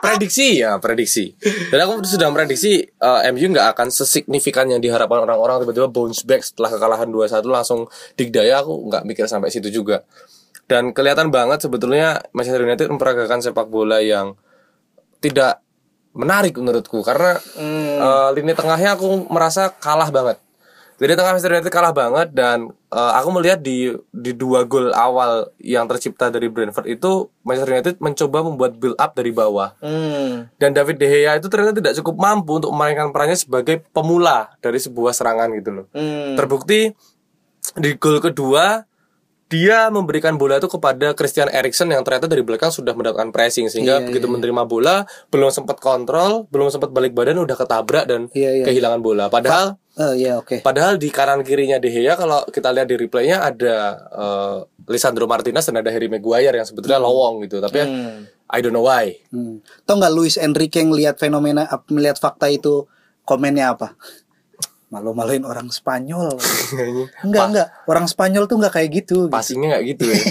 prediksi ya prediksi dan aku sudah memprediksi eh, MU nggak akan sesignifikan yang diharapkan orang-orang tiba-tiba bounce back setelah kekalahan 2-1 langsung digdaya aku nggak mikir sampai situ juga dan kelihatan banget sebetulnya Manchester United memperagakan sepak bola yang tidak menarik menurutku. Karena eh, lini tengahnya aku merasa kalah banget. Lini tengah Manchester United kalah banget dan eh, aku melihat di di dua gol awal yang tercipta dari Brentford itu Manchester United mencoba membuat build up dari bawah. Hmm. dan David De Gea itu ternyata tidak cukup mampu untuk memainkan perannya sebagai pemula dari sebuah serangan gitu loh. Hmm. terbukti di gol kedua dia memberikan bola itu kepada Christian Eriksen yang ternyata dari belakang sudah mendapatkan pressing sehingga Iya, begitu menerima bola belum sempat kontrol belum sempat balik badan udah ketabrak dan Iya, iya. kehilangan bola padahal Eh ya oke. Padahal di kanan kirinya De Gea kalau kita lihat di replaynya ada eh, Lisandro Martinez dan ada Harry Maguire yang sebetulnya lowong gitu. Tapi ya, I don't know why. Hmm. Tau nggak Luis Enrique ngelihat fenomena ap- melihat fakta itu komennya apa? Malu-maluin orang Spanyol. enggak enggak, orang Spanyol tuh nggak kayak gitu. Passingnya nggak gitu ya.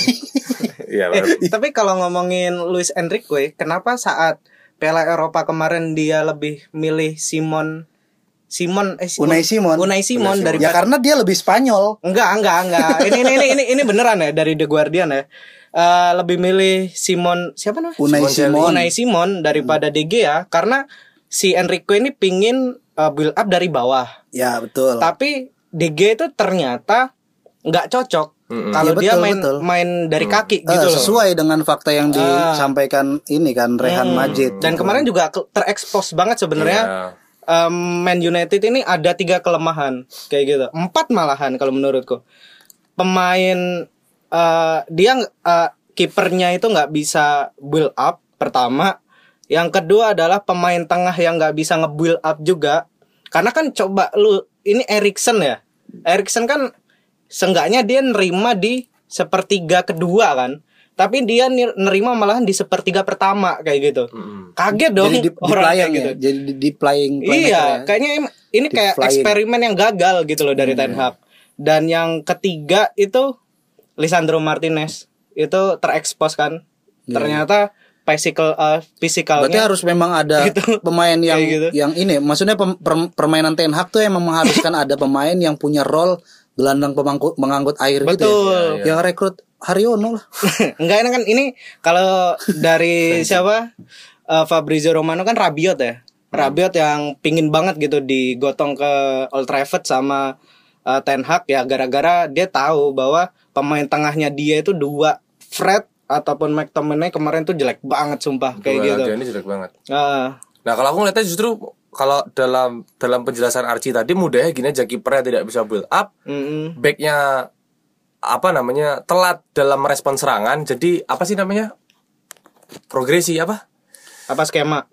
Iya, benar. Tapi kalau ngomongin Luis Enrique, kenapa saat Piala Eropa kemarin dia lebih milih Simon Simon eh Unai Simon. Unai Simon dari Ya karena dia lebih Spanyol. Enggak, enggak, enggak. Ini ini ini ini, ini beneran ya dari The Guardian ya. Eh, lebih milih Simon siapa namanya? Unai Simon. Unai Simon daripada De Gea karena si Enrique ini pingin eh, build up dari bawah. Ya betul. Tapi Gea itu ternyata nggak cocok kalau Iya, dia main betul. main dari kaki Eh, gitu loh. sesuai dengan fakta yang disampaikan ini kan Rehan Hmm. Majid. Dan kemarin juga terekspos banget sebenarnya Iya. em, Man United ini ada tiga kelemahan kayak gitu, empat malahan kalau menurutku. Pemain eh, dia eh, kipernya itu nggak bisa build up pertama. Yang kedua adalah pemain tengah yang nggak bisa nge-build up juga. Karena kan coba lu ini Erikson ya. Erikson kan seenggaknya dia nerima di sepertiga kedua kan. Tapi dia nerima malahan di sepertiga pertama kayak gitu. Kaget dong Jadi di, di orang playing kayak ya. gitu. Jadi di, di playing Iya, ya. kayaknya ini Di kayak flying. eksperimen yang gagal gitu loh Hmm, dari Ten iya. Hag. Dan yang ketiga itu Lisandro Martinez itu terekspos kan. Ternyata physical uh, Berarti physicalnya harus memang ada Gitu. pemain yang gitu. yang ini, maksudnya pem- per- permainan Ten Hag tuh emang mengharuskan ada pemain yang punya role gelandang pemangkut mengangkut air gitu Betul. ya. Yang rekrut Haryono lah. Enggak ini kan ini kalau dari siapa Eh, Fabrizio Romano kan Rabiot ya. Rabiot yang pingin banget gitu digotong ke Old Trafford sama eh, Ten Hag ya gara-gara dia tahu bahwa pemain tengahnya dia itu dua Fred ataupun McTominay kemarin tuh jelek banget sumpah kayak Dua gitu. ini jelek banget. Eh, Nah kalau aku ngeliatnya justru kalau dalam dalam penjelasan Archie tadi mudahnya gini aja kipernya tidak bisa build up, mm-mm. backnya apa namanya telat dalam merespon serangan. Jadi apa sih namanya progresi apa? apa skema?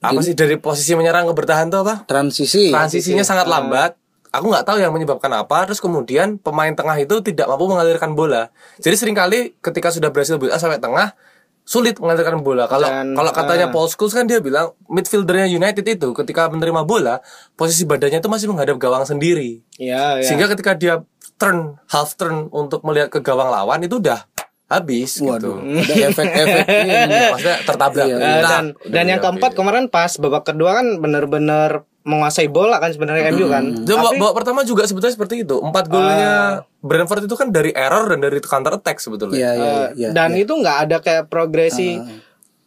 Apa sih dari posisi menyerang ke bertahan tuh apa? Transisi. Transisinya sangat lambat. Aku nggak tahu yang menyebabkan apa. Terus kemudian pemain tengah itu tidak mampu mengalirkan bola. Jadi sering kali ketika sudah berhasil build up sampai tengah sulit mengalirkan bola. Kalau Dan, kalau katanya ah. Paul Scholes kan dia bilang midfieldernya United itu ketika menerima bola posisi badannya itu masih menghadap gawang sendiri. Iya, ya. Sehingga ketika dia turn half turn untuk melihat ke gawang lawan itu udah habis Waduh, gitu. ada efek-efek ini. Maksudnya tertabrak. Iya, Nah, dan dan yang keempat kemarin pas babak kedua kan bener-bener menguasai bola kan sebenarnya MU kan. Dan babak, babak pertama juga sebetulnya seperti itu. Empat golnya Brentford itu kan dari error dan dari counter attack sebetulnya. Iya, iya, Eh, iya. dan itu nggak ada kayak progresi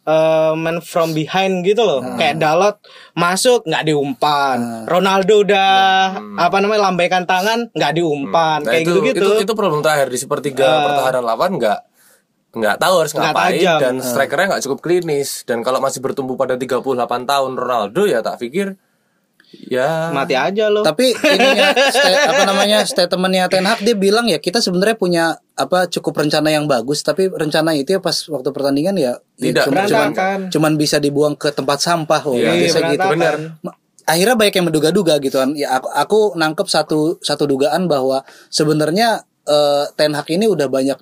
eh, man from behind gitu loh kayak Dalot masuk nggak diumpan Ronaldo udah apa namanya lambaikan tangan nggak diumpan Nah, kayak itu, gitu gitu itu itu problem terakhir di sepertiga pertahanan lawan nggak nggak tahu harus Nggak ngapain tajam. dan strikernya nggak cukup klinis. Dan kalau masih bertumbuh pada 38 tahun Ronaldo ya tak pikir ya. Mati aja loh Tapi ininya sta- apa namanya statementnya Ten Hag dia bilang ya kita sebenarnya punya apa cukup rencana yang bagus. Tapi rencana itu ya pas waktu pertandingan ya ya Tidak, cuma- cuman, cuman bisa dibuang ke tempat sampah oh Iya, biasa iya, gitu. Ma- Akhirnya banyak yang menduga-duga gitu kan. Ya aku aku nangkep satu satu dugaan bahwa sebenarnya eh, Ten Hag ini udah banyak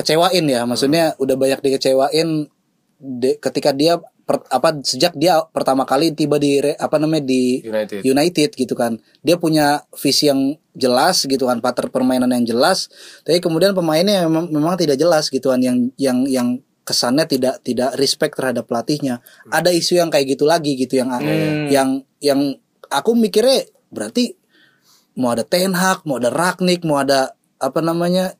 dikecewain ya. Maksudnya udah banyak dikecewain de- ketika dia per- apa sejak dia pertama kali tiba di re- apa namanya di United. United gitu kan. Dia punya visi yang jelas gitu kan, pattern permainan yang jelas. Tapi kemudian pemainnya memang, memang tidak jelas gitu kan yang yang yang kesannya tidak tidak respect terhadap pelatihnya. Ada isu yang kayak gitu lagi gitu yang yang yang aku mikirnya berarti mau ada Ten Hag, mau ada Ragnik, mau ada apa namanya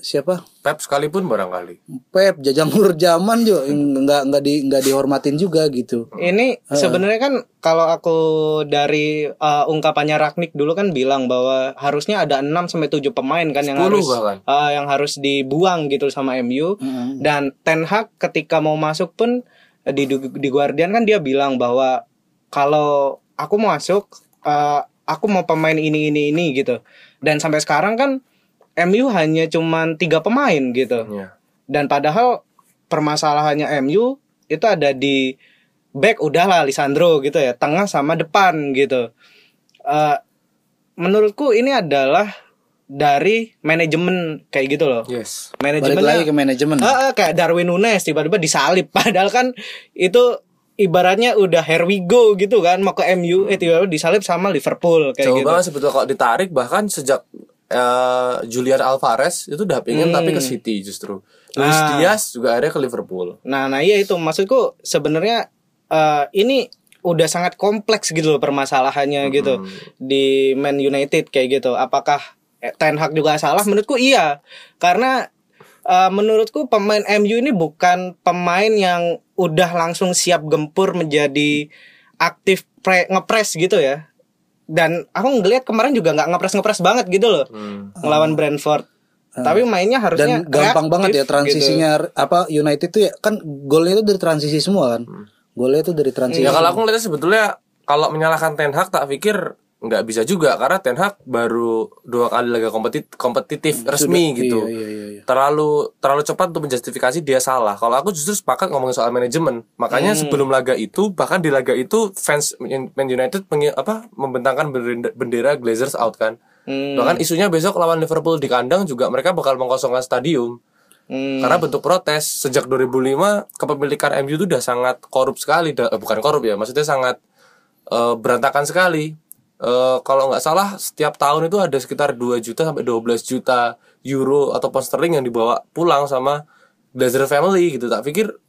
siapa Pep sekalipun barangkali Pep Jajang Nur Zaman juga nggak nggak di nggak dihormatin juga gitu. Ini sebenarnya kan kalau aku dari uh, ungkapannya Ragnik dulu kan bilang bahwa harusnya ada 6 sampai 7 pemain kan yang 10 harus bahkan. uh, yang harus dibuang gitu sama MU. Dan Ten Hag ketika mau masuk pun uh, di di Guardian kan dia bilang bahwa kalau aku mau masuk uh, aku mau pemain ini ini ini gitu. Dan sampai sekarang kan MU hanya cuman tiga pemain gitu. ya. Dan padahal permasalahannya MU itu ada di back udahlah Lisandro gitu ya, tengah sama depan gitu. Eh menurutku ini adalah dari manajemen kayak gitu loh. yes Balik lagi ke manajemen. Ah, ah, kayak Darwin Nunes tiba-tiba disalip padahal kan itu ibaratnya udah here we go gitu kan mau ke MU eh tiba-tiba disalip sama Liverpool kayak Jauh gitu. banget sebetulnya kalau ditarik bahkan sejak eh, Julian Alvarez itu udah pingin tapi ke City justru. Luis Hmm. Ah. Diaz juga akhirnya ke Liverpool. Nah, nah iya itu maksudku sebenarnya eh, ini udah sangat kompleks gitu loh permasalahannya gitu di Man United kayak gitu. Apakah eh, Ten Hag juga salah? Menurutku iya. Karena eh, menurutku pemain MU ini bukan pemain yang udah langsung siap gempur menjadi aktif pre ngepres gitu ya. Dan aku ngelihat kemarin juga nggak ngepres ngepres banget gitu loh Hmm. ngelawan Brentford. Tapi mainnya harusnya dan gampang banget ya reaktif gitu. transisinya apa United tuh ya kan golnya itu dari transisi semua kan golnya itu dari transisi Ya kalau aku ngeliatnya sebetulnya kalau menyalahkan Ten Hag tak pikir nggak bisa juga karena Ten Hag baru dua kali laga kompetit kompetitif resmi gitu. iya, iya, iya. Terlalu terlalu cepat untuk menjustifikasi dia salah. Kalau aku justru sepakat ngomongin soal manajemen. Makanya sebelum laga itu bahkan di laga itu fans Man United pengi- apa membentangkan bendera, bendera Glazers out kan. Hmm. Bahkan isunya besok lawan Liverpool di kandang juga mereka bakal mengkosongkan stadium. Hmm. Karena bentuk protes sejak 2005 kepemilikan MU itu udah sangat korup sekali, da- eh, bukan korup ya, maksudnya sangat eh, berantakan sekali. Eh, kalau nggak salah setiap tahun itu ada sekitar 2 juta sampai 12 juta euro atau pound sterling yang dibawa pulang sama Glazer family gitu. Tak pikir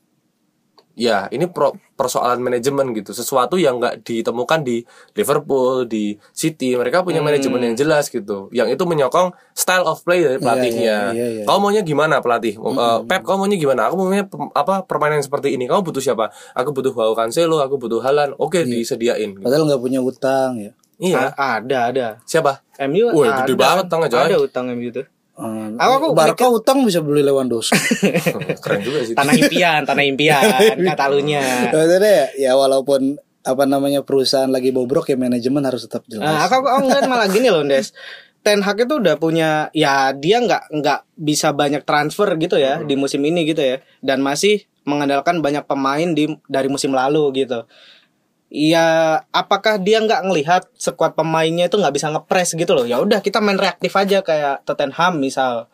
ya ini pro- persoalan manajemen gitu. Sesuatu yang nggak ditemukan di Liverpool di City. Mereka punya manajemen yang jelas gitu. Yang itu menyokong style of play dari pelatihnya. iya, iya. kau maunya gimana pelatih? Eh, Pep kau maunya gimana? Aku maunya apa permainan seperti ini. Kamu butuh siapa? Aku butuh Joao Cancelo aku butuh Halan oke disediain gitu. Padahal nggak punya utang ya. Iya A- ada ada. siapa MU Wah, gede ada. banget utangnya, Coy. Ada utang MU tuh. Hmm, Aku- aku Barca utang bisa beli Lewandowski. keren juga sih Tanah impian, tanah impian Katalunya. Maksudnya ya, ya walaupun apa namanya perusahaan lagi bobrok ya manajemen harus tetap jelas. Nah, aku aku ngeliat malah gini loh, Des. Ten Hag itu udah punya ya dia nggak nggak bisa banyak transfer gitu ya di musim ini gitu ya dan masih mengandalkan banyak pemain di dari musim lalu gitu. Ya apakah dia nggak ngelihat sekuat pemainnya itu nggak bisa ngepres gitu loh. Ya udah kita main reaktif aja kayak Tottenham misal.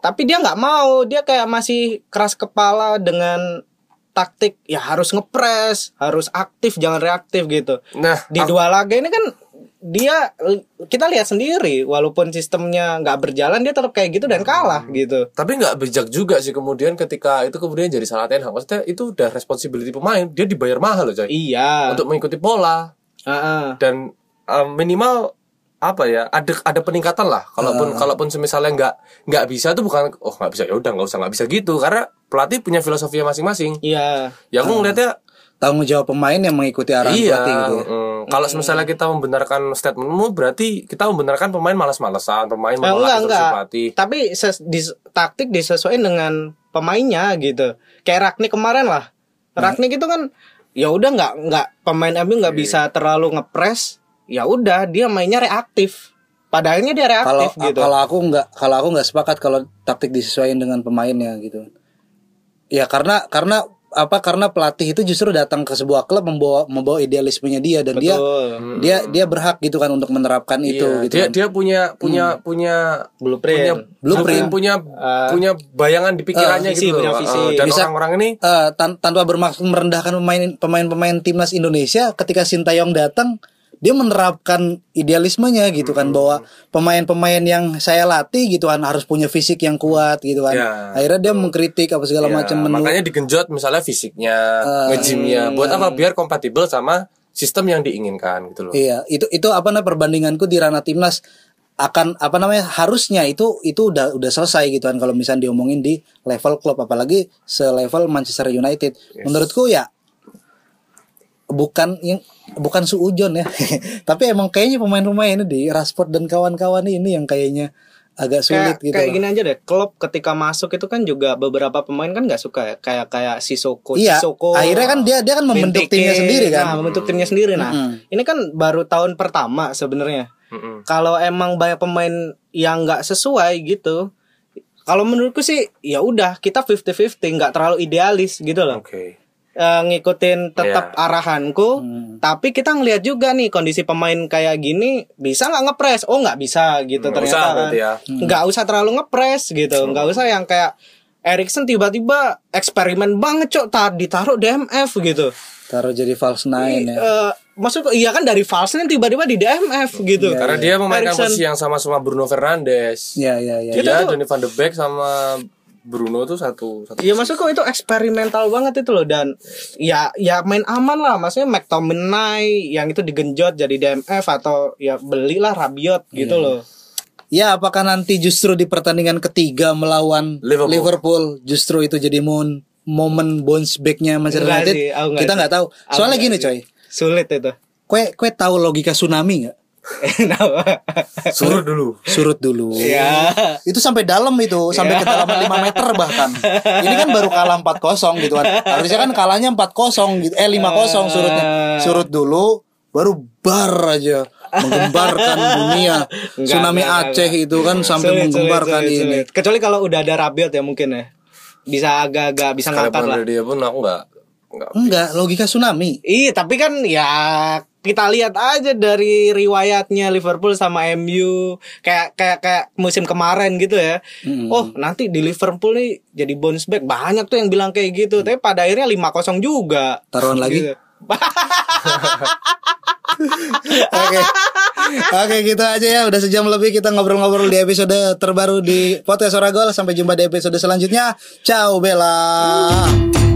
Tapi dia nggak mau, dia kayak masih keras kepala dengan taktik ya harus ngepres, harus aktif jangan reaktif gitu nah di dua laga ini kan dia kita lihat sendiri walaupun sistemnya nggak berjalan dia tetap kayak gitu dan kalah gitu. Tapi nggak bijak juga sih kemudian ketika itu kemudian jadi salah Ten Hag. Maksudnya itu udah responsibility pemain dia dibayar mahal loh coy. Iya. Untuk mengikuti pola Heeh. dan um, minimal apa ya ada ada peningkatan lah. Kalaupun kalaupun semisalnya nggak nggak bisa tuh bukan oh nggak bisa ya udah nggak usah nggak bisa gitu. Karena pelatih punya filosofi masing-masing. Iya. Ya aku ngeliatnya Tanggung jawab pemain yang mengikuti arahan iya. pelatih gitu. ya. mm, kalau misalnya kita membenarkan statementmu berarti kita membenarkan pemain malas-malasan pemain Eh, menolak enggak instruksi enggak. pelatih. Tapi ses- dis- taktik disesuaikan dengan pemainnya gitu. Kayak Ragnik kemarin lah. Ragnik itu kan ya udah nggak nggak pemain MU nggak bisa terlalu ngepres ya udah dia mainnya reaktif. Padahalnya dia Kalau reaktif gitu. kalau aku nggak kalau aku nggak sepakat kalau taktik disesuaikan dengan pemainnya gitu. Ya karena karena apa karena pelatih itu justru datang ke sebuah klub membawa membawa idealismenya dia dan dia Betul. dia dia berhak gitu kan untuk menerapkan itu Iya, gitu dia kan. dia punya punya punya Blueprint. punya Blueprint. punya punya bayangan di pikirannya Eh, visi, gitu punya visi. Eh, dan Bisa- orang-orang ini Eh, tan- tanpa bermaksud merendahkan pemain pemain-pemain timnas Indonesia ketika Sintayong datang dia menerapkan idealismenya gitu kan bahwa pemain-pemain yang saya latih gitu kan harus punya fisik yang kuat gitu kan. Ya, Akhirnya dia mengkritik apa segala ya, macam menu. makanya digenjot misalnya fisiknya, ngejimnya buat apa biar kompatibel sama sistem yang diinginkan gitu loh. Iya, itu itu apa namanya perbandinganku di ranah timnas akan apa namanya harusnya itu itu udah udah selesai gitu kan kalau misalnya diomongin di level klub apalagi selevel Manchester United. Menurutku ya bukan yang bukan suujon ya. Tapi emang kayaknya pemain-pemain ini di Rashford dan kawan-kawan ini yang kayaknya agak sulit kayak, gitu. kayak loh. gini aja deh klub ketika masuk itu kan juga beberapa pemain kan nggak suka ya kayak kayak Sisoko Iya, Sisoko akhirnya kan dia dia kan membentuk Benteke, timnya sendiri kan. nah, membentuk timnya sendiri nah ini kan baru tahun pertama sebenarnya Mm-mm. kalau emang banyak pemain yang nggak sesuai gitu kalau menurutku sih ya udah kita 50-50 nggak terlalu idealis gitu loh Oke. Eh, ngikutin tetap Iya. arahanku tapi kita ngelihat juga nih kondisi pemain kayak gini bisa nggak ngepres oh nggak bisa gitu Nggak ternyata usah kan. ya. nggak usah terlalu ngepres gitu nggak usah yang kayak Erikson tiba-tiba eksperimen banget cok tadi ditaruh DMF gitu Taruh jadi false nine ya. Eh, maksudku iya kan dari false nine tiba-tiba di DMF gitu Karena dia memainkan Eriksen. posisi yang sama sama Bruno Fernandes. Iya, iya, iya. Gitu Dia tuh. Donny van de Beek sama Bruno tuh satu satu. Iya maksudku itu eksperimental banget itu loh dan ya ya main aman lah maksudnya McTominay yang itu digenjot jadi DMF atau ya belilah Rabiot gitu Iya. loh. Ya apakah nanti justru di pertandingan ketiga melawan Liverpool. Liverpool, justru itu jadi momen momen bounce backnya Manchester United? Kita nggak tahu. Soalnya gini sih. coy, Sulit itu. kue kue tahu logika tsunami nggak? Surut dulu. Surut dulu. Ya. Itu sampai dalam itu, sampai kedalaman 5 meter bahkan. Ini kan baru kalah 4-0 gitu kan. Harusnya kan kalahnya 4-0 gitu. Eh 5-0 surutnya. Surut dulu baru bar aja menggembarkan dunia. Enggak, Tsunami enggak, Aceh enggak. itu kan sampai Sulit, sulit, menggembarkan sulit, ini. sulit. Kecuali kalau udah ada Rabiot ya mungkin ya. Bisa agak-agak bisa ngangkat lah. dia pun aku nggak nggak Enggak, logika tsunami. Iya, tapi kan ya kita lihat aja dari riwayatnya Liverpool sama MU kayak kayak kayak musim kemarin gitu ya. Oh, nanti di Liverpool nih jadi bounce back. Banyak tuh yang bilang kayak gitu. Tapi pada akhirnya 5-0 juga. Taruhan lagi? Gitu. Oke. Oke, gitu aja ya. Udah sejam lebih kita ngobrol-ngobrol di episode terbaru di Podcast Oragol. Sampai jumpa di episode selanjutnya. Ciao Bella.